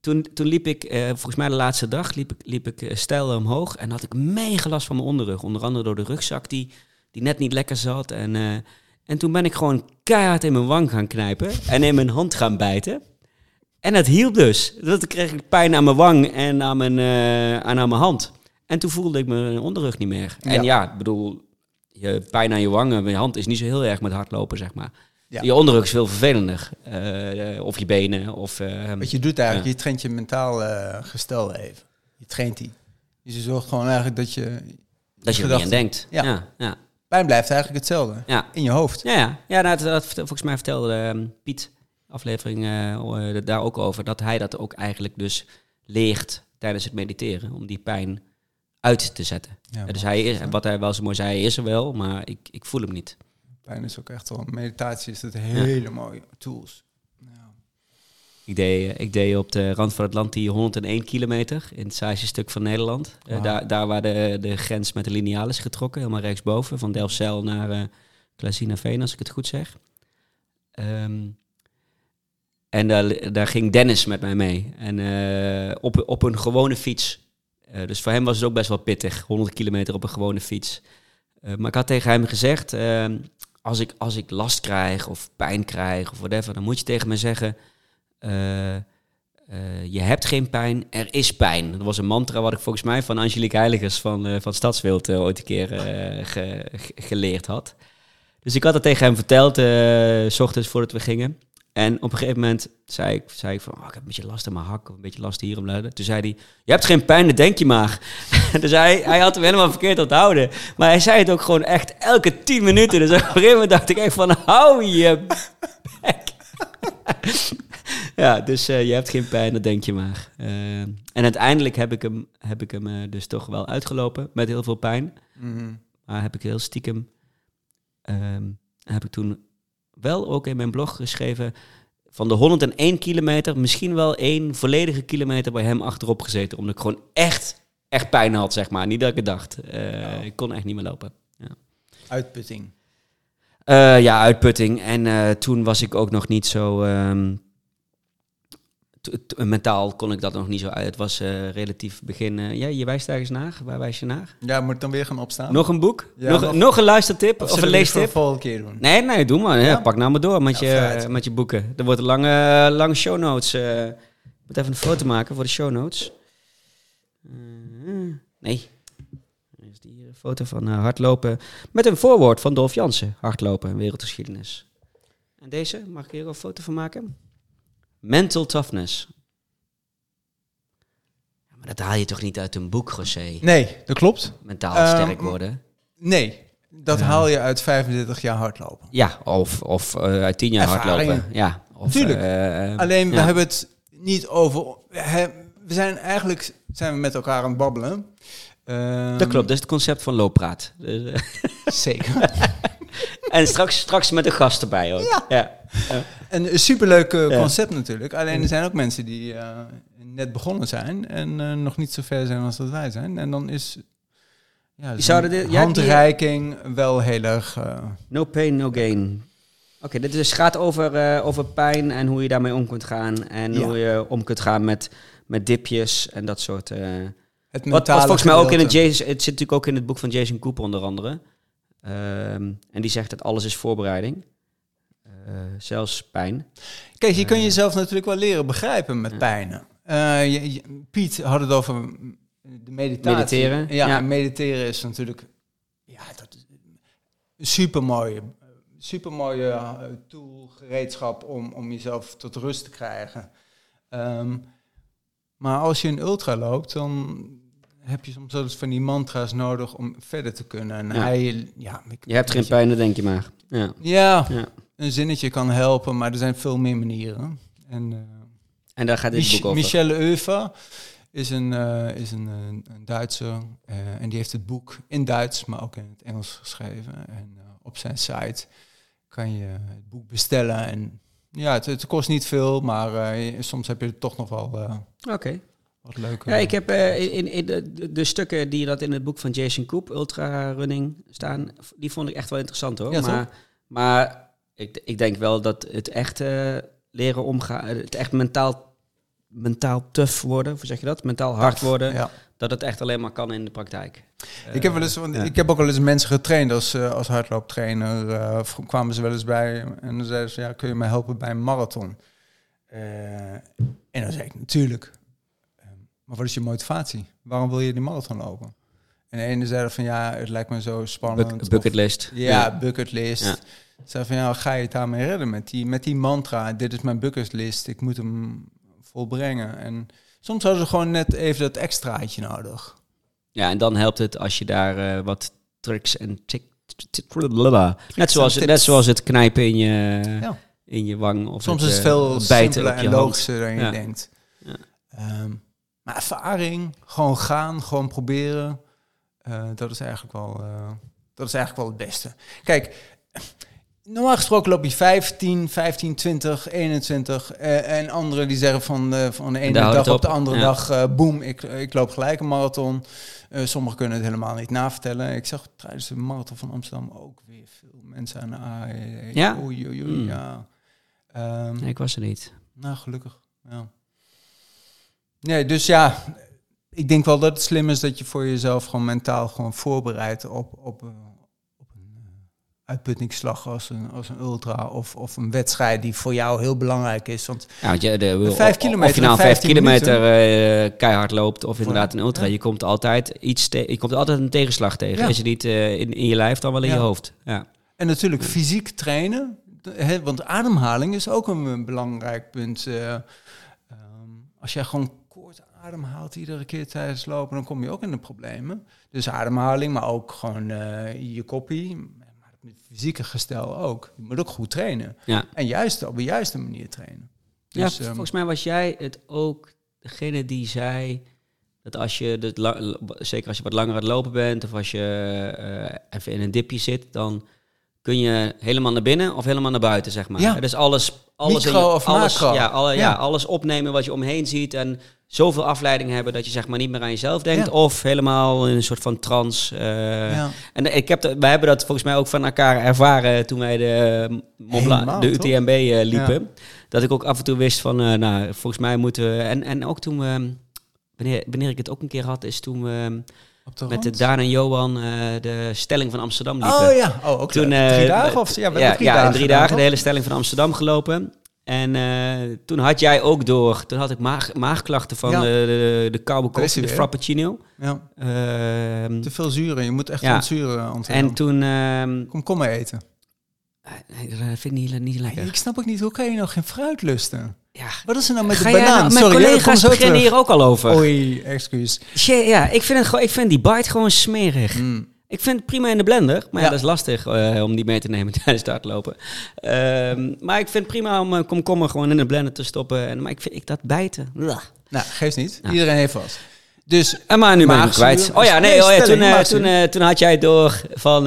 toen, toen liep ik, eh, volgens mij de laatste dag, liep ik, liep ik stijl omhoog. En had ik mega last van mijn onderrug. Onder andere door de rugzak die, die net niet lekker zat. En, en toen ben ik gewoon keihard in mijn wang gaan knijpen. En in mijn hand gaan bijten. En dat hielp dus. Dat kreeg ik pijn aan mijn wang en aan mijn, eh, en aan mijn hand. En toen voelde ik mijn onderrug niet meer. En Ja. ja, ik bedoel, je pijn aan je wangen, mijn hand is niet zo heel erg met hardlopen, zeg maar. Ja. Je onderrug is veel vervelender. Eh, of je benen, of... eh, Wat je doet eigenlijk, je traint je mentaal eh, gestel even. Je traint die. Dus je zorgt gewoon eigenlijk dat je... dat je er niet aan denkt. Ja. Ja, ja, Pijn blijft eigenlijk hetzelfde. ja. In je hoofd. Ja, ja. ja nou, dat, dat vertel- volgens mij vertelde ehm, Piet, aflevering eh, daar ook over, dat hij dat ook eigenlijk dus leert tijdens het mediteren, om die pijn uit te zetten. Ja, dus hij is, wat hij wel zo mooi zei, hij is er wel, maar ik, ik voel hem niet. Pijn is ook echt wel... Meditatie is dat hele mooie tools. Ja. Ik deed, eh, ik deed op de rand van het land die 101 kilometer in het saaiste stuk van Nederland. Wauw. daar, daar waar de, de grens met de lineaal is getrokken, helemaal rechtsboven, van Delfzijl naar eh Klazinaveen, als ik het goed zeg. Ehm, en daar, daar ging Dennis met mij mee. En eh, op, op een gewone fiets. Eh, dus voor hem was het ook best wel pittig, 100 kilometer op een gewone fiets. Eh, maar ik had tegen hem gezegd, ehm, als, ik, als ik last krijg of pijn krijg of whatever, dan moet je tegen me zeggen, je hebt geen pijn, er is pijn. Dat was een mantra wat ik volgens mij van Angelique Heiligers van, van Stadswild ooit een keer ge- ge- geleerd had. Dus ik had het tegen hem verteld, s ochtends voordat we gingen. En op een gegeven moment zei ik, zei ik van, oh, ik heb een beetje last in mijn hak, een beetje last hier omluiden. Toen zei hij, je hebt geen pijn, dat denk je maar. dus hij, hij had hem helemaal verkeerd onthouden. Maar hij zei het ook gewoon echt elke tien minuten. Dus op een gegeven moment dacht ik echt van, hou je bek. ja, dus eh, je hebt geen pijn, dat denk je maar. Eh, en uiteindelijk heb ik hem, heb ik hem eh, dus toch wel uitgelopen met heel veel pijn. Mhm. Maar heb ik heel stiekem, ehm, heb ik toen wel ook in mijn blog geschreven, van de 101 kilometer, misschien wel één volledige kilometer bij hem achterop gezeten. Omdat ik gewoon echt, echt pijn had, zeg maar. Niet dat ik het dacht. Eh, Ik kon echt niet meer lopen. Uitputting. Eh, ja, uitputting. En eh, toen was ik ook nog niet zo. ehm, mentaal kon ik dat nog niet zo uit. Het was eh, relatief begin. eh, ja, je wijst ergens naar. Waar wijs je naar? Ja, moet ik dan weer gaan opstaan? Nog een boek? Ja, nog, nog- nog een luistertip? Of, zullen een leestip? de volgende keer doen? Nee, nee, doe maar. Ja, pak nou maar door met, je, met je boeken. Er wordt een lange, lange show notes. eh. ik moet even een foto maken voor de show notes. Nee. Er is die foto van hardlopen. Met een voorwoord van Dolf Jansen. Hardlopen, wereldgeschiedenis. En deze, mag ik hier een foto van maken? Mental toughness. Ja, maar dat haal je toch niet uit een boek, José? Nee, dat klopt. Mentaal Ehm, sterk worden. Nee. Dat haal je uit 35 jaar hardlopen. Ja, of, of eh, uit tien jaar Ervaring. hardlopen. Ja, of, Tuurlijk. eh, Alleen, we hebben het niet over... We, zijn eigenlijk zijn we met elkaar aan het babbelen. Ehm, Dat klopt, dat is het concept van looppraat. Zeker. En straks, straks met een gast erbij ook. Ja. ja. En een superleuk eh, Ja. concept natuurlijk. Alleen er zijn ook mensen die eh, net begonnen zijn en eh, nog niet zo ver zijn als dat wij zijn. En dan is ja, zo'n zouden dit- ja, handreiking wel heel erg... eh, No pain, no gain. Oké, dit dus gaat over, eh, over pijn en hoe je daarmee om kunt gaan. En Ja. hoe je om kunt gaan met, met dipjes en dat soort... eh, het wat, mentale wat volgens mij ook in het. Jason, het zit natuurlijk ook in het boek van Jason Cooper onder andere. Ehm, en die zegt dat alles is voorbereiding. Eh, zelfs pijn. Kijk, je kan Eh. jezelf natuurlijk wel leren begrijpen met pijnen. Eh, je- je- Piet had het over de meditatie. Mediteren, Ja, ja. en mediteren is natuurlijk ja, dat is een supermooie, supermooie tool, gereedschap om, om jezelf tot rust te krijgen. Ehm, maar als je een ultra loopt, dan heb je soms wel eens van die mantra's nodig om verder te kunnen. En Ja. hij, ja, ik- Je hebt geen pijn, dan denk je maar. Ja. Ja, Ja. een zinnetje kan helpen, maar er zijn veel meer manieren. En, eh, En daar gaat dit Mich- boek over. Michelle Eufer is een, eh, is een, een, een Duitser eh, en die heeft het boek in Duits, maar ook in het Engels geschreven. En op zijn site kan je het boek bestellen. En ja, het, het kost niet veel, maar soms heb je er toch nog wel Oké. Wat leuke... Ja, ik heb eh, in, in de, de, stukken die dat in het boek van Jason Koop, Ultra Running, staan, die vond ik echt wel interessant hoor. Ja, maar maar ik, ik denk wel dat het echt eh, leren omgaan, het echt mentaal, mentaal tough worden, hoe zeg je dat? Mentaal hard worden, Ja. dat het echt alleen maar kan in de praktijk. Ik heb, wel eens, want ja. ik heb ook wel eens mensen getraind als, eh, als hardlooptrainer. eh, v- kwamen ze wel eens bij en dan zeiden ze, ja, kun je mij helpen bij een marathon? Eh, en dan zei ik, natuurlijk. Eh, maar wat is je motivatie? Waarom wil je die marathon lopen? En de ene zei van, ja, het lijkt me zo spannend. Of- bucketlist. ja, bucketlist. Ja. Zei van, ja, ga je het daarmee redden met die, met die mantra? Dit is mijn bucketlist, ik moet hem volbrengen. En soms hadden ze gewoon net even dat extraatje nodig. Ja, en dan helpt het als je daar eh, wat tricks en tik, net zoals, net zoals het knijpen in je, Ja. in je wang of Soms het, is het eh, veel bijten simpeler op je en logischer dan je Ja. denkt. Ja. Maar ervaring, gewoon gaan, gewoon proberen. eh, dat, is eigenlijk wel, eh, dat is eigenlijk wel het beste. Kijk, normaal gesproken loop je 15, 15, 20, 21. eh, en anderen die zeggen van, eh, van de ene dag op de andere Ja. dag, boem, ik, ik loop gelijk een marathon. Sommigen kunnen het helemaal niet navertellen. Ik zag tijdens de marathon van Amsterdam ook weer veel mensen aan de AE. Ja? Oei, oei, oei, Hmm. ja. Ehm, Nee, ik was er niet. nou, gelukkig. Ja. Nee, dus ja, ik denk wel dat het slim is dat je voor jezelf gewoon mentaal gewoon voorbereidt op, op, eh, op een eh, uitputtingsslag als een, als een ultra of, of een wedstrijd die voor jou heel belangrijk is. Want Ja, want je, de, Vijf of- kilometer Of je nou vijf 15 kilometer eh, keihard loopt of inderdaad een ultra. Ja. Je komt altijd iets je komt altijd een tegenslag tegen. Ja. Als je niet in, in je lijf, dan wel in je hoofd. Ja. En natuurlijk fysiek trainen. Hè, want ademhaling is ook een, belangrijk punt. eh, ehm, als jij gewoon ademhaalt iedere keer tijdens lopen, dan kom je ook in de problemen. Dus ademhaling, maar ook gewoon eh, je koppie. Maar het fysieke gestel ook. Je moet ook goed trainen. Ja. En juist op de juiste manier trainen. ja, Dus, ehm, volgens mij was jij het ook degene die zei dat als je, dit la- zeker als je wat langer aan het lopen bent of als je eh, even in een dipje zit, dan kun je helemaal naar binnen of helemaal naar buiten, zeg maar. Ja. Dus alles, alles, in je- of alles, macro. Ja, alle, ja. Ja. alles opnemen wat je omheen ziet en zoveel afleiding hebben dat je zeg maar niet meer aan jezelf denkt Ja. of helemaal in een soort van trance. eh, ja. En ik heb de, wij hebben dat volgens mij ook van elkaar ervaren toen wij de, Helemaal, de? UTMB eh, liepen. Dat ik ook af en toe wist van, nou, volgens mij moeten we... En, en ook toen we, wanneer, wanneer ik het ook een keer had, is toen we de met de. Daan en Johan de stelling van Amsterdam liepen. Oh ja, oh, ook Toen, eh, drie dagen of ja, we ja, drie ja, dagen in drie gedaan, dagen de hele stelling van Amsterdam gelopen. En eh, toen had jij ook door, toen had ik maag, maagklachten van Ja. de, de, de koude koffie, de frappuccino. Ja, Ehm, te veel zuren. Je moet echt Ja. zuren ontwikkelen. en toen... ehm, Kom, kom maar eten. nee, dat vind ik niet, niet lekker. Ik snap ook niet, hoe kan je nog geen fruit lusten? Ja, Wat is er nou met Ga de banaan? nou- mijn Sorry, ja, collega's zo beginnen hier ook al over. Oei, excuus. Ja, ik vind, het gewoon, ik vind die bite gewoon smerig. Mm. Ik vind het prima in de blender, maar ja, Ja. dat is lastig eh, om die mee te nemen tijdens het hardlopen. Ehm, maar ik vind het prima om eh, komkommer gewoon in de blender te stoppen. En, maar ik vind ik dat bijten. Nou, geeft niet. Ja. Iedereen heeft wat. Dus En maar nu Maagzuur. kwijt. Oh ja, nee, oh ja, toen, eh, toen, toen had jij door van...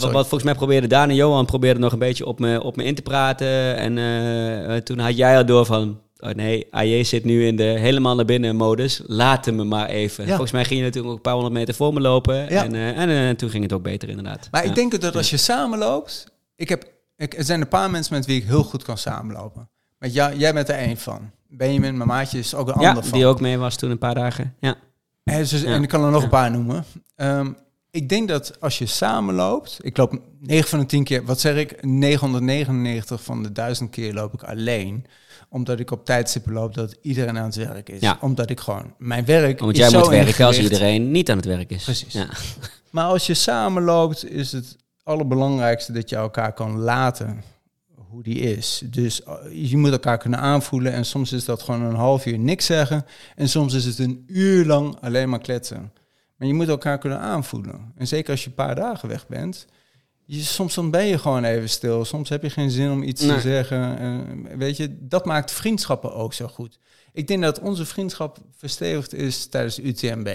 wat, volgens mij probeerde Daan en Johan probeerden nog een beetje op me, op me in te praten. En toen had jij al door van... Oh nee, AJ zit nu in de helemaal naar binnen modus. Laat hem me maar even. Ja. Volgens mij ging je natuurlijk ook een paar honderd meter voor me lopen. Ja. En, eh, en eh, toen ging het ook beter inderdaad. Maar Ja. ik denk dat als je samenloopt... Ik heb, ik, er zijn een paar mensen met wie ik heel goed kan samenlopen. Met jou, jij bent er één van. Benjamin, mijn maatje, is ook een ander van. die ook mee was toen een paar dagen. Ja. En, dus, en ik kan er nog een paar noemen. Ehm, ik denk dat als je samenloopt... Ik loop 9 van de 10 keer... Wat zeg ik? 999 van de 1000 keer loop ik alleen. Omdat ik op tijdstippen loop dat iedereen aan het werk is. Ja. Omdat ik gewoon... Mijn werk is jij zo moet werken als iedereen niet aan het werk is. Precies. Ja. Maar als je samenloopt, is het allerbelangrijkste dat je elkaar kan laten hoe die is. Dus uh, je moet elkaar kunnen aanvoelen. En soms is dat gewoon een half uur niks zeggen. En soms is het een uur lang alleen maar kletsen. Maar je moet elkaar kunnen aanvoelen. En zeker als je een paar dagen weg bent. Je, soms dan ben je gewoon even stil. Soms heb je geen zin om iets Nee. te zeggen. En weet je, dat maakt vriendschappen ook zo goed. Ik denk dat onze vriendschap verstevigd is tijdens UTMB.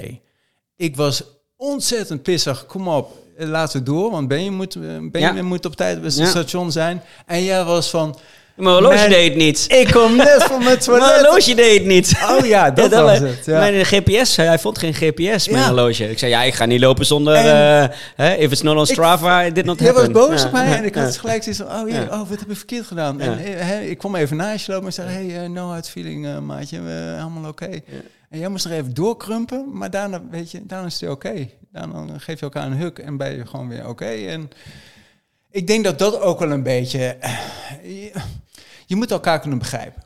Ik was ontzettend pissig. Kom op, eh, laten we door. Want Benjamin moet, eh, Benjamin Ja. moet op tijd bij het Ja. station zijn. En jij was van... Mijn horloge Mijn- deed het niet. Ik kom net van mijn Mijn toilet. horloge deed het niet. Oh ja, dat Ja, was wa- het. Ja. Mijn GPS, hij vond geen GPS, mijn Ja. horloge. Ik zei, ja, ik ga niet lopen zonder... En- eh, hè, if it's not on Strava, it did not Jij was boos op mij en ik had gelijk zoiets van, oh jee, Ja. oh, wat heb ik verkeerd gedaan? En eh, ik kwam even naast je lopen en zei, hey, eh, no hard feeling, maatje, helemaal oké. En jij moest er even doorkrumpen, maar daarna, weet je, daarna is het oké. Daarna geef je elkaar een huk en ben je gewoon weer oké. En ik denk dat dat ook wel een beetje, je, je moet elkaar kunnen begrijpen.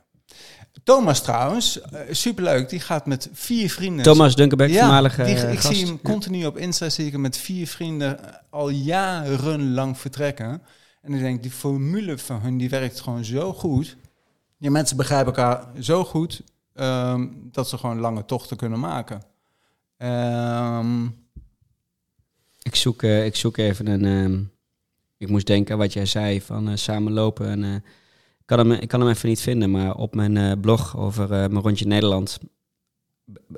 Thomas trouwens, eh, superleuk, die gaat met vier vrienden. Thomas Dunkerbeck, voormalige die- eh, ik gast. zie hem continu op Insta, zie ik hem met vier vrienden eh, al jarenlang vertrekken. En ik denk, die formule van hun, die werkt gewoon zo goed. Die mensen begrijpen elkaar zo goed, ehm, dat ze gewoon lange tochten kunnen maken. Ehm, Ik zoek, ik zoek even een... ehm, ik moest denken aan wat jij zei van samen lopen. En, kan hem, ik kan hem even niet vinden, maar op mijn eh, blog over eh, mijn rondje Nederland...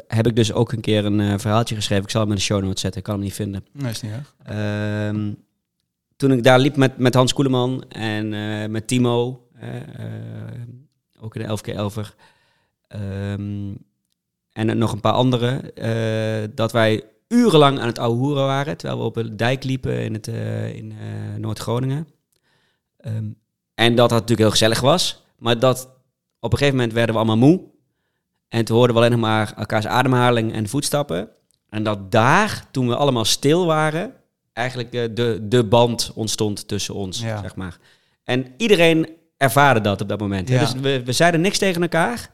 heb ik dus ook een keer een eh, verhaaltje geschreven. Ik zal hem in de show notes zetten, ik kan hem niet vinden. nee, is niet erg. Ehm, toen ik daar liep met, met Hans Koeleman en met Timo, ook in de 11 keer 11 en nog een paar anderen, dat wij urenlang aan het ouwe hoeren waren, terwijl we op een dijk liepen in, het, in Noord-Groningen. Ehm, en dat dat natuurlijk heel gezellig was, maar dat op een gegeven moment werden we allemaal moe. En toen hoorden we alleen nog maar elkaars ademhaling en voetstappen. En dat daar, toen we allemaal stil waren, eigenlijk eh, de, de band ontstond tussen ons, Ja. zeg maar. En iedereen ervaarde dat op dat moment. Ja. Dus we, we zeiden niks tegen elkaar.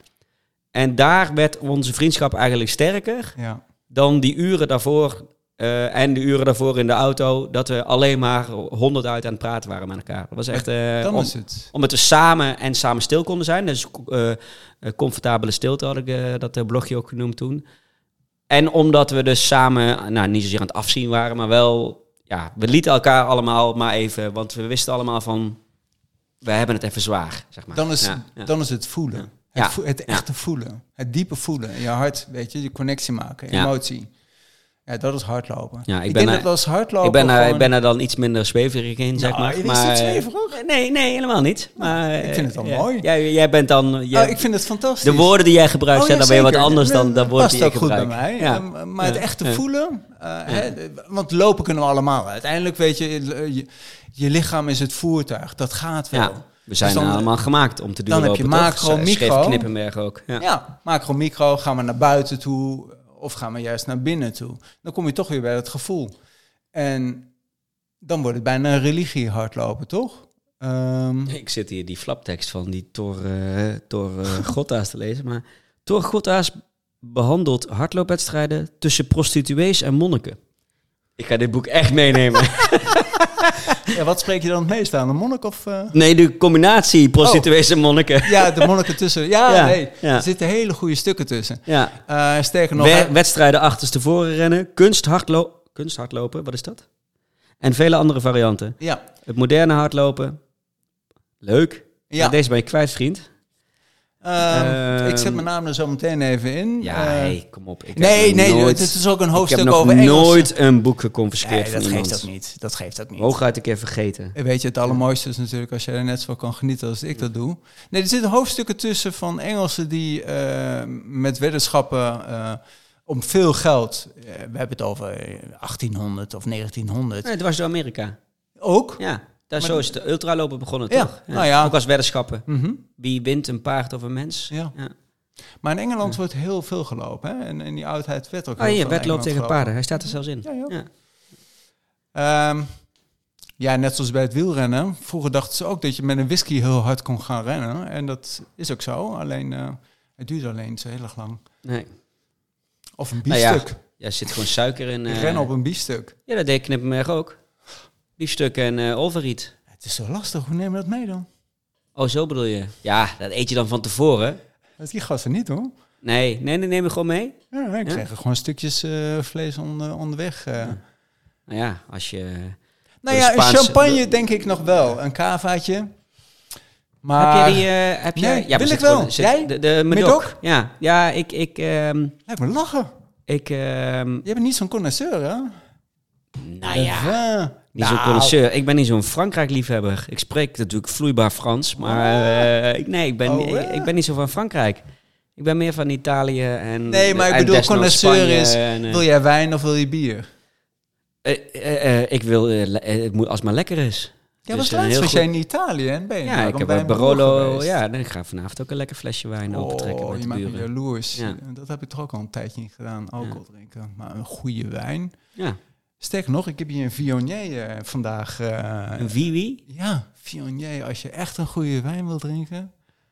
En daar werd onze vriendschap eigenlijk sterker Ja. dan die uren daarvoor eh, en de uren daarvoor in de auto, dat we alleen maar honderd uit aan het praten waren met elkaar. Dat was echt Dan om, het. omdat we samen en samen stil konden zijn. Dus eh, comfortabele stilte had ik dat blogje ook genoemd toen. En omdat we dus samen, nou niet zozeer aan het afzien waren, maar wel, ja, we lieten elkaar allemaal maar even, want we wisten allemaal van, we hebben het even zwaar, zeg maar. Dan is, Ja, ja. Dan is het voelen. Ja. Het, vo- het echte voelen. Het diepe voelen. Je hart, weet je, die connectie maken, Ja. emotie. Ja, dat is hardlopen. Ja, ik ik ben denk er- dat als hardlopen ik, ben er, gewoon- ik ben er dan iets minder zweverig in, zeg Nou, maar. is maar dat eh, zweverig? Nee, nee, helemaal niet. Maar, ik vind het wel eh, mooi. Jij, jij bent dan... jij- Oh, ik vind het fantastisch. de woorden die jij gebruikt Oh, zijn dan weer wat anders dan de Dat woorden die ik ook goed gebruik. bij mij. Ja. Ehm, maar het echte voelen, eh, hè, want lopen kunnen we allemaal. Uiteindelijk weet je, je, je lichaam is het voertuig. Dat gaat wel. We zijn Dus dan- allemaal gemaakt om te dan heb je macro, micro. Knippenberg ook. Ja. Ja, macro, micro, gaan we naar buiten toe of gaan we juist naar binnen toe? Dan kom je toch weer bij het gevoel. En dan wordt het bijna een religie hardlopen, toch? Ehm, Ik zit hier die flaptekst van die Thor, eh Thor eh, Gotta's te lezen. Maar Thor Gotta's behandelt hardloopwedstrijden tussen prostituees en monniken. Ik ga dit boek echt meenemen. ja, wat spreek je dan het meest aan? Een monnik of... eh? nee, de combinatie prostituees en monniken. Ja, de monniken tussen. Ja, Ja, nee, ja. er zitten hele goede stukken tussen. Ja. Eh, sterker nog, We- wedstrijden achterstevoren rennen, kunst hardlo kunsthardlopen, wat is dat? En vele andere varianten. Ja. Het moderne hardlopen, leuk. Ja. Maar deze ben je kwijt, vriend. Ehm, Ehm, ik zet mijn naam er zo meteen even in. Ja, Eh, hey, kom op. Ik heb nee, nog nee, nooit- het is ook een ik hoofdstuk heb nog over Engels. nooit een boek geconfiskeerd Nee, dat geeft ook niet. Dat geeft ook niet. Hooguit een keer vergeten. Weet je, het allermooiste is natuurlijk als je er net zo kan genieten als ik dat doe. Nee, er zitten hoofdstukken tussen van Engelsen die eh, met weddenschappen eh, om veel geld, we hebben het over 1800 of 1900, Nee, het was door Amerika. ook. Ja, daar zo is de ultralopen begonnen, Ja, toch? nou ja. Ook als weddenschappen. Mhm. Wie wint een paard of een mens? Ja. Maar in Engeland wordt heel veel gelopen. Hè? En in die oudheid werd ook Oh, heel Engeland tegen gelopen. paarden. Hij staat er zelfs in. Ja. Ja. Ehm, ja, net zoals bij het wielrennen. Vroeger dachten ze ook dat je met een whisky heel hard kon gaan rennen. En dat is ook zo. Alleen, eh, het duurt alleen zo heel erg lang. Nee. Of een Nou ja, biefstuk. Ja, er zit gewoon suiker in. Ik eh, ren op een biefstuk. Ja, dat deed Knippenberg ook. Biefstuk en eh olverriet. Het is zo lastig. Hoe neem je dat mee dan? Oh, zo bedoel je? Ja, dat eet je dan van tevoren. Dat die gasten niet hoor. Nee, nee, nee, neem je gewoon mee. Ja, ik Ja? krijg gewoon stukjes eh, vlees onder, onderweg. eh. Nou ja, als je... Nou ja, een champagne de- denk ik nog wel. Een cavaatje. Maar heb je die... eh, heb je, Nee, ja, wil ik wel. gewoon- zit- Jij? De, de Medoc? Medoc? Ja, ja ik... ik, lijkt me lachen. ik ehm, Je bent niet zo'n connoisseur, hè? nou ja, Niet zo'n connoisseur. Ik ben niet zo'n Frankrijk-liefhebber. Ik spreek natuurlijk vloeibaar Frans, maar eh, ik- nee, ik ben, Oh, ik, ben niet zo van Frankrijk. Ik ben meer van Italië en... Nee, maar ik bedoel, connoisseur is, en, eh, Wil jij wijn of wil je bier? eh, eh, eh, ik wil, eh, eh, het moet als het maar lekker is. Ja, Dus was laatst was jij in Italië en ben je Ja, ik heb bij Barolo... Ja, dan ga ik vanavond ook een lekker flesje wijn opentrekken Oh, met je maakt me jaloers. Ja. Dat heb ik toch ook al een tijdje niet gedaan, alcohol drinken. Maar een goede wijn. Ja, Sterker nog, ik heb hier een Viognier eh, vandaag. eh, een Vivi. ja, Viognier. Als je echt een goede wijn wil drinken.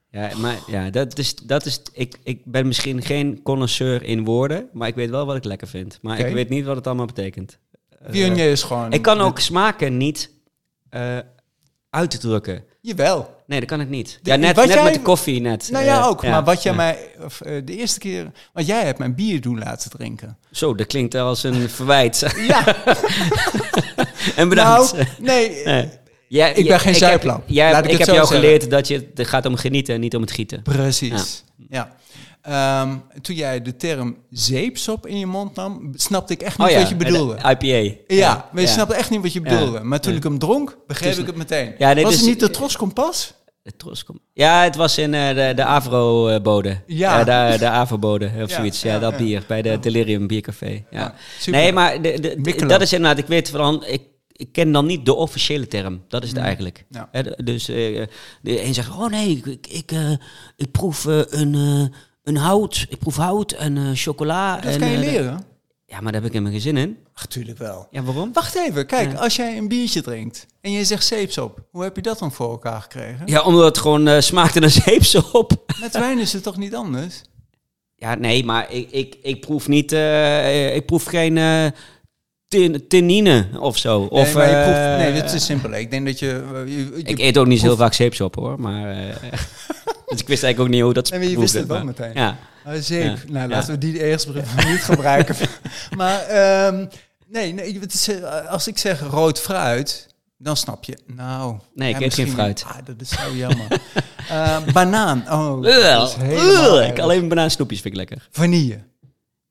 Ja, maar ja, dat is, dat is, ik, ik ben misschien geen connoisseur in woorden, maar ik weet wel wat ik lekker vind. Maar ik weet niet wat het allemaal betekent. Eh, Viognier is gewoon... ik kan ook smaken niet eh uitdrukken. Jawel. Nee, dat kan ik niet. De- Ja, net, net jij- met de koffie net. Nou ja, Eh, ook. Maar wat jij ja. mij of, eh, de eerste keer... Want jij hebt mijn bier doen laten drinken. Zo, dat klinkt als een verwijt. Ja, en bedankt. nou, nee. Nee. Ja, Ik ben geen zuiplaap. jij- ik heb jou zeggen. geleerd dat je, het gaat om genieten en niet om het gieten. Precies. Ja. Ehm, toen jij de term zeepsop in je mond nam, snapte ik echt niet Oh ja, wat je bedoelde. de IPA. ja, maar je ja. snapte echt niet wat je Ja. bedoelde. Maar toen ik hem dronk, begreep Dus- ik het meteen. Ja, nee, Was het niet de Tros Kompas? De Troskom. Ja, het was in eh, de, de Avro-bode. Ja. Ja. de, de Avro-bode of Ja, zoiets. Ja, ja, dat bier bij de Delirium Biercafé. Ja. Nee, maar de, de, dat is inderdaad, ik weet van, ik, ik ken dan niet de officiële term. Dat is het Mm. eigenlijk. Ja. Hè, de- dus eh, de een zegt, oh nee, ik, ik, ik, eh, proef eh, een, eh, een hout. Ik proef hout en eh, chocola. Dat en, kan je eh, leren. Ja, maar daar heb ik helemaal geen zin in. Ach, tuurlijk wel. Ja, waarom? Wacht even, kijk, Ja. als jij een biertje drinkt en je zegt zeepsop, hoe heb je dat dan voor elkaar gekregen? Ja, omdat het gewoon eh, smaakte naar zeepsop. Met wijn is het toch niet anders? Ja, nee, maar ik, ik, ik proef niet. eh, ik proef geen eh tin, tannine of zo. Of, nee, maar je proeft, nee, dat is simpel. Ik denk dat je... je, je Ik eet ook niet zo heel vaak zeepsop hoor, maar. dus ik wist eigenlijk ook niet hoe dat Nee, maar je wist het wel maar- meteen. Ja. Ah, zeep. Ja. Nou, laten we die eerst niet gebruiken. maar ehm, nee, nee het is, eh, als ik zeg rood fruit, dan snap je. Nou, Nee, ik eet geen fruit. Ah, dat is zo jammer. Eh, banaan. Oh, dat Ugh, is helemaal ik alleen banaansnoepjes vind ik lekker. Vanille.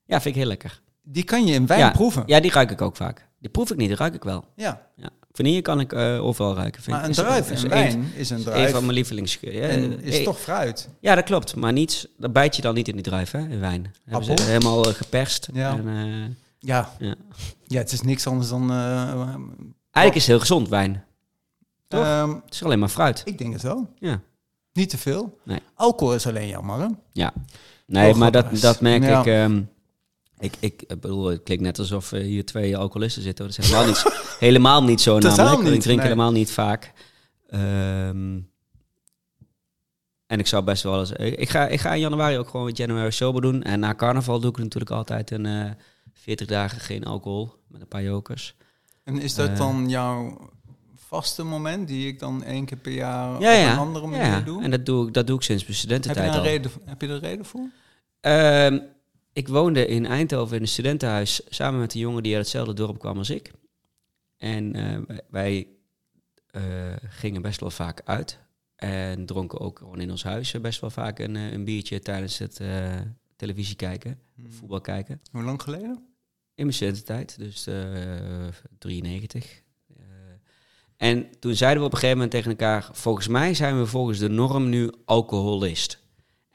Ja, vind ik heel lekker. Die kan je in wijn ja. proeven. Ja, die ruik ik ook vaak. Die proef ik niet, die ruik ik wel. Ja. Ja. Vanille kan ik eh, overal ruiken. Vind Maar een druif is wijn is een is Een druif. van mijn lievelings. Ja, En is toch fruit. Ja, dat klopt. Maar niet, dat bijt je dan niet in die druif, hè, in wijn. Hebben ze Appel? helemaal eh, geperst. Ja. En, eh, Ja. Ja. ja, het is niks anders dan... eigenlijk is het heel gezond, wijn. Toch? ehm, Het is alleen maar fruit. ik denk het wel. Ja. Niet te veel. Nee. Alcohol is alleen jammer, hè? Ja. Nee, maar dat, dat merk ik, ehm, ik. Ik ik bedoel, het klinkt net alsof eh, hier twee alcoholisten zitten. Dat is helemaal niet, helemaal niet zo Totaal namelijk. ik drink nee. helemaal niet vaak. Ehm, en ik zou best wel eens... Ik ga, ik ga in januari ook gewoon een January Sober doen. En na carnaval doe ik natuurlijk altijd een eh 40 dagen geen alcohol. Met een paar jokers. En is dat Eh. dan jouw vaste moment die ik dan één keer per jaar Ja, op ja. een andere manier ja. doe? En dat doe, ik, dat doe ik sinds mijn heb, je studententijd daar een al. reden, heb je er reden voor? Ehm, ik woonde in Eindhoven in een studentenhuis samen met een jongen die uit hetzelfde dorp kwam als ik. En eh, wij- eh, gingen best wel vaak uit. En dronken ook gewoon in ons huis best wel vaak een, eh, een biertje tijdens het eh, televisie kijken, voetbal kijken. Hoe lang geleden? In mijn studententijd, dus eh 93. Eh, en toen zeiden we op een gegeven moment tegen elkaar... volgens mij zijn we volgens de norm nu alcoholist.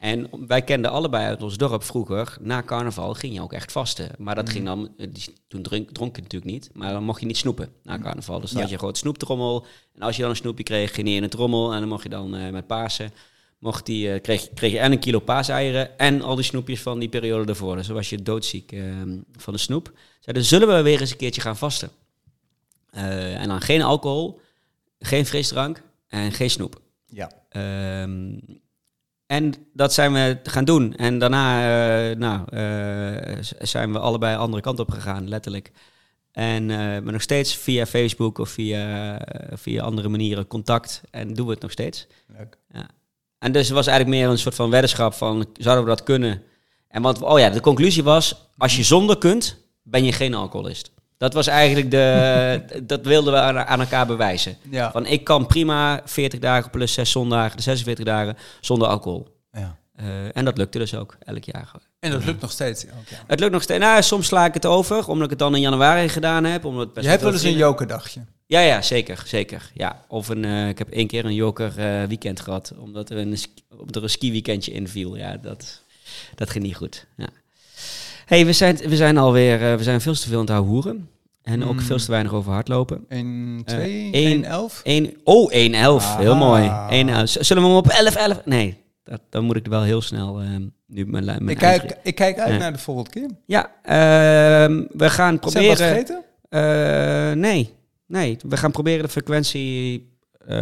En wij kenden allebei uit ons dorp vroeger... na carnaval ging je ook echt vasten. Maar dat ging dan... eh, Toen dronk, dronk je natuurlijk niet, maar dan mocht je niet snoepen na carnaval. Dus dan Ja. had je gewoon snoeptrommel. En als je dan een snoepje kreeg, ging je in het trommel... en dan mocht je dan eh, met Pasen... Mocht die, eh, kreeg, kreeg je en een kilo paaseieren en al die snoepjes van die periode ervoor. Dus dan was je doodziek eh, van de snoep. Zeiden, zullen we weer eens een keertje gaan vasten? En dan geen alcohol, geen frisdrank en geen snoep. Ja. Ehm, en dat zijn we gaan doen. En daarna eh, nou, eh, zijn we allebei andere kant op gegaan, letterlijk. En maar nog steeds via Facebook of via, via andere manieren contact. En doen we het nog steeds. Leuk. En dus het was eigenlijk meer een soort van weddenschap van, zouden we dat kunnen? En wat, oh ja, de conclusie was, als je zonder kunt, ben je geen alcoholist. Dat was eigenlijk de, dat wilden we aan, aan elkaar bewijzen. Ja. Van ik kan prima 40 dagen plus 6 zondagen, de 46 dagen, zonder alcohol. ja. Eh, en dat lukte dus ook, elk jaar. En dat lukt nog steeds. Het lukt nog steeds. Nou, soms sla ik het over, omdat ik het dan in januari gedaan heb. Omdat best Je hebt wel eens een jokerdagje. Ja, ja, zeker, zeker. Ja. Of een, eh, ik heb één keer een joker eh, weekend gehad, omdat er een, ski- omdat er een ski weekendje inviel. Ja, dat, dat ging niet goed. Ja. Hey, we zijn, we zijn alweer, eh, we zijn veel te veel aan het houden En ook Mm. veel te weinig over hardlopen. 1, Eh, 2, één- 1, 11. Eén, oh, 1-11. Heel Ah. mooi. 1-11. Z- Zullen we hem op 11-11? Nee, dat, dan moet ik er wel heel snel eh, nu mijn, mijn Ik eigen- kijk, ik kijk uit Ja. naar de volgende keer. Ja, ehm, we gaan Zijn we wat proberen... vergeten? Eh, nee, nee. We gaan proberen de frequentie eh,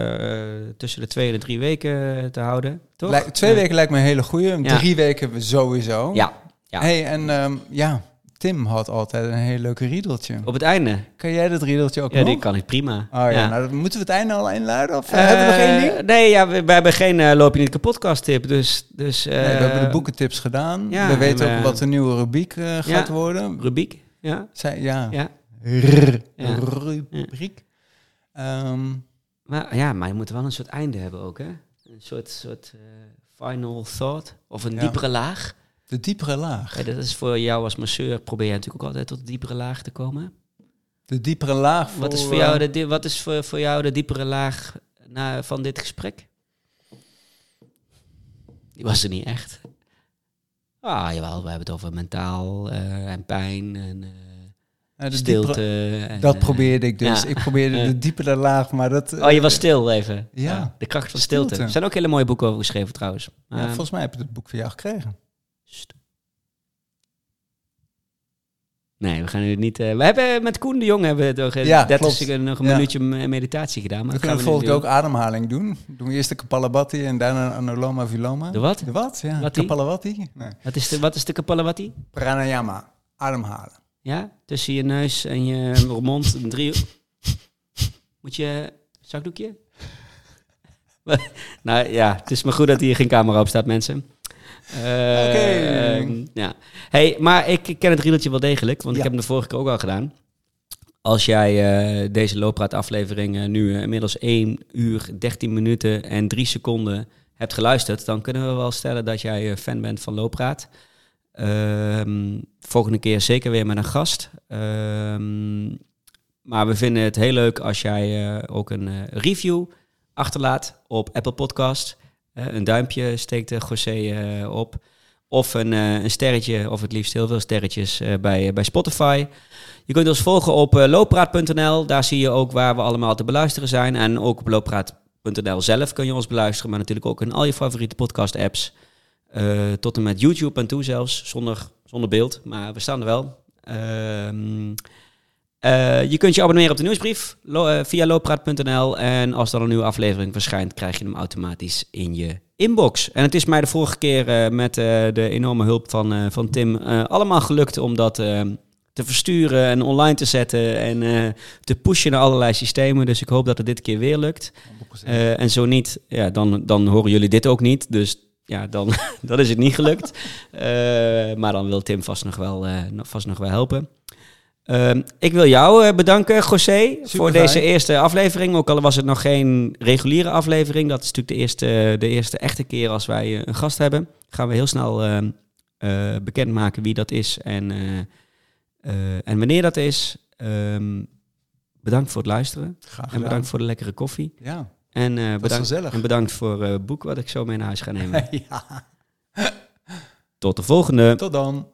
tussen de twee en de drie weken te houden. Toch? Lij- twee weken lijkt me een hele goeie. Ja. Drie weken sowieso. Ja, ja. Hey, en ehm, ja, Tim had altijd een heel leuk riedeltje. op het einde. Kan jij dat riedeltje ook Ja, nog? die kan ik prima. Oh ja, Ja. nou moeten we het einde al inluiden? Of eh, hebben we nog één Eh, ding? Nee, ja, we, we hebben geen eh, loop je niet kapot podcast tip. Dus, dus, Nee, we hebben de boekentips gedaan. ja, we weten en, ook wat de nieuwe rubriek gaat worden. Rubriek. Ja, Zij, ja, ja. Rubriek. Ehm, Maar, ja, maar je moet wel een soort einde hebben ook, hè? Een soort, soort final thought. Of een diepere laag. De diepere laag. Ja, dat is voor jou als masseur. Probeer je natuurlijk ook altijd tot de diepere laag te komen. De diepere laag. Voor, Wat is voor jou eh, de, wat is voor, voor jou de diepere laag na, van dit gesprek? Die was er niet echt. Ah, jawel, we hebben het over mentaal eh, en pijn en eh, stilte. diepere- en, dat probeerde ik dus. ja. Ik probeerde de diepere laag, maar dat... Oh, je was stil even. Ja. de kracht van stilte. Stilte. Er zijn ook hele mooie boeken over geschreven trouwens. Maar- volgens mij heb ik het boek van jou gekregen. Sst. Nee, we gaan nu niet... eh, we hebben met Koen de Jong hebben we toch, Ja, 30 klopt. seconden nog een Ja. minuutje me- meditatie gedaan. Maar We kunnen keer ook ademhaling doen. Doen we eerst de Kapalabhati en daarna Anuloma Viloma. De wat? De wat? Ja, Wat die? Kapalabhati. Nee. Wat is de, wat is de Kapalawati? Pranayama. Ademhalen. Ja, tussen je neus en je mond. Een drie... Moet je... Zakdoekje? nou ja, het is maar goed dat hier geen camera op staat, mensen. Eh, Oké. ja. Hey, maar ik ken het riedeltje wel degelijk, want ik heb hem de vorige keer ook al gedaan. Als jij eh, deze looppraat-aflevering eh, nu inmiddels 1 uur, 13 minuten en 3 seconden hebt geluisterd, dan kunnen we wel stellen dat jij fan bent van looppraat. Ehm, volgende keer zeker weer met een gast. Ehm, maar we vinden het heel leuk als jij ook een review achterlaat op Apple Podcast. Eh, een duimpje steekt de José eh, op. Of een, eh, een sterretje, of het liefst heel veel sterretjes eh, bij, bij Spotify. Je kunt ons volgen op eh, looppraat.nl. Daar zie je ook waar we allemaal te beluisteren zijn. En ook op looppraat.nl zelf kun je ons beluisteren. Maar natuurlijk ook in al je favoriete podcast apps. Eh, tot en met YouTube en toe zelfs, zonder, zonder beeld. Maar we staan er wel. Ehm, eh, je kunt je abonneren op de nieuwsbrief lo- eh, via looppraat.nl. En als er een nieuwe aflevering verschijnt, krijg je hem automatisch in je inbox. En het is mij de vorige keer eh, met de enorme hulp van, van Tim allemaal gelukt om dat te versturen en online te zetten en te pushen naar allerlei systemen. Dus ik hoop dat het dit keer weer lukt. 100%. En zo niet, ja, dan, dan horen jullie dit ook niet. Dus ja, dan, dan is het niet gelukt. Maar dan wil Tim vast nog wel, vast nog wel helpen. Uh, ik wil jou bedanken, José, voor deze eerste aflevering. Ook al was het nog geen reguliere aflevering. Dat is natuurlijk de eerste, de eerste echte keer als wij een gast hebben. Gaan we heel snel uh, bekendmaken wie dat is en, en wanneer dat is. Um, bedankt voor het luisteren. Graag en bedankt voor de lekkere koffie. Ja. En, uh, bedankt, en bedankt voor het uh, boek wat ik zo mee naar huis ga nemen. ja. Tot de volgende. Tot dan.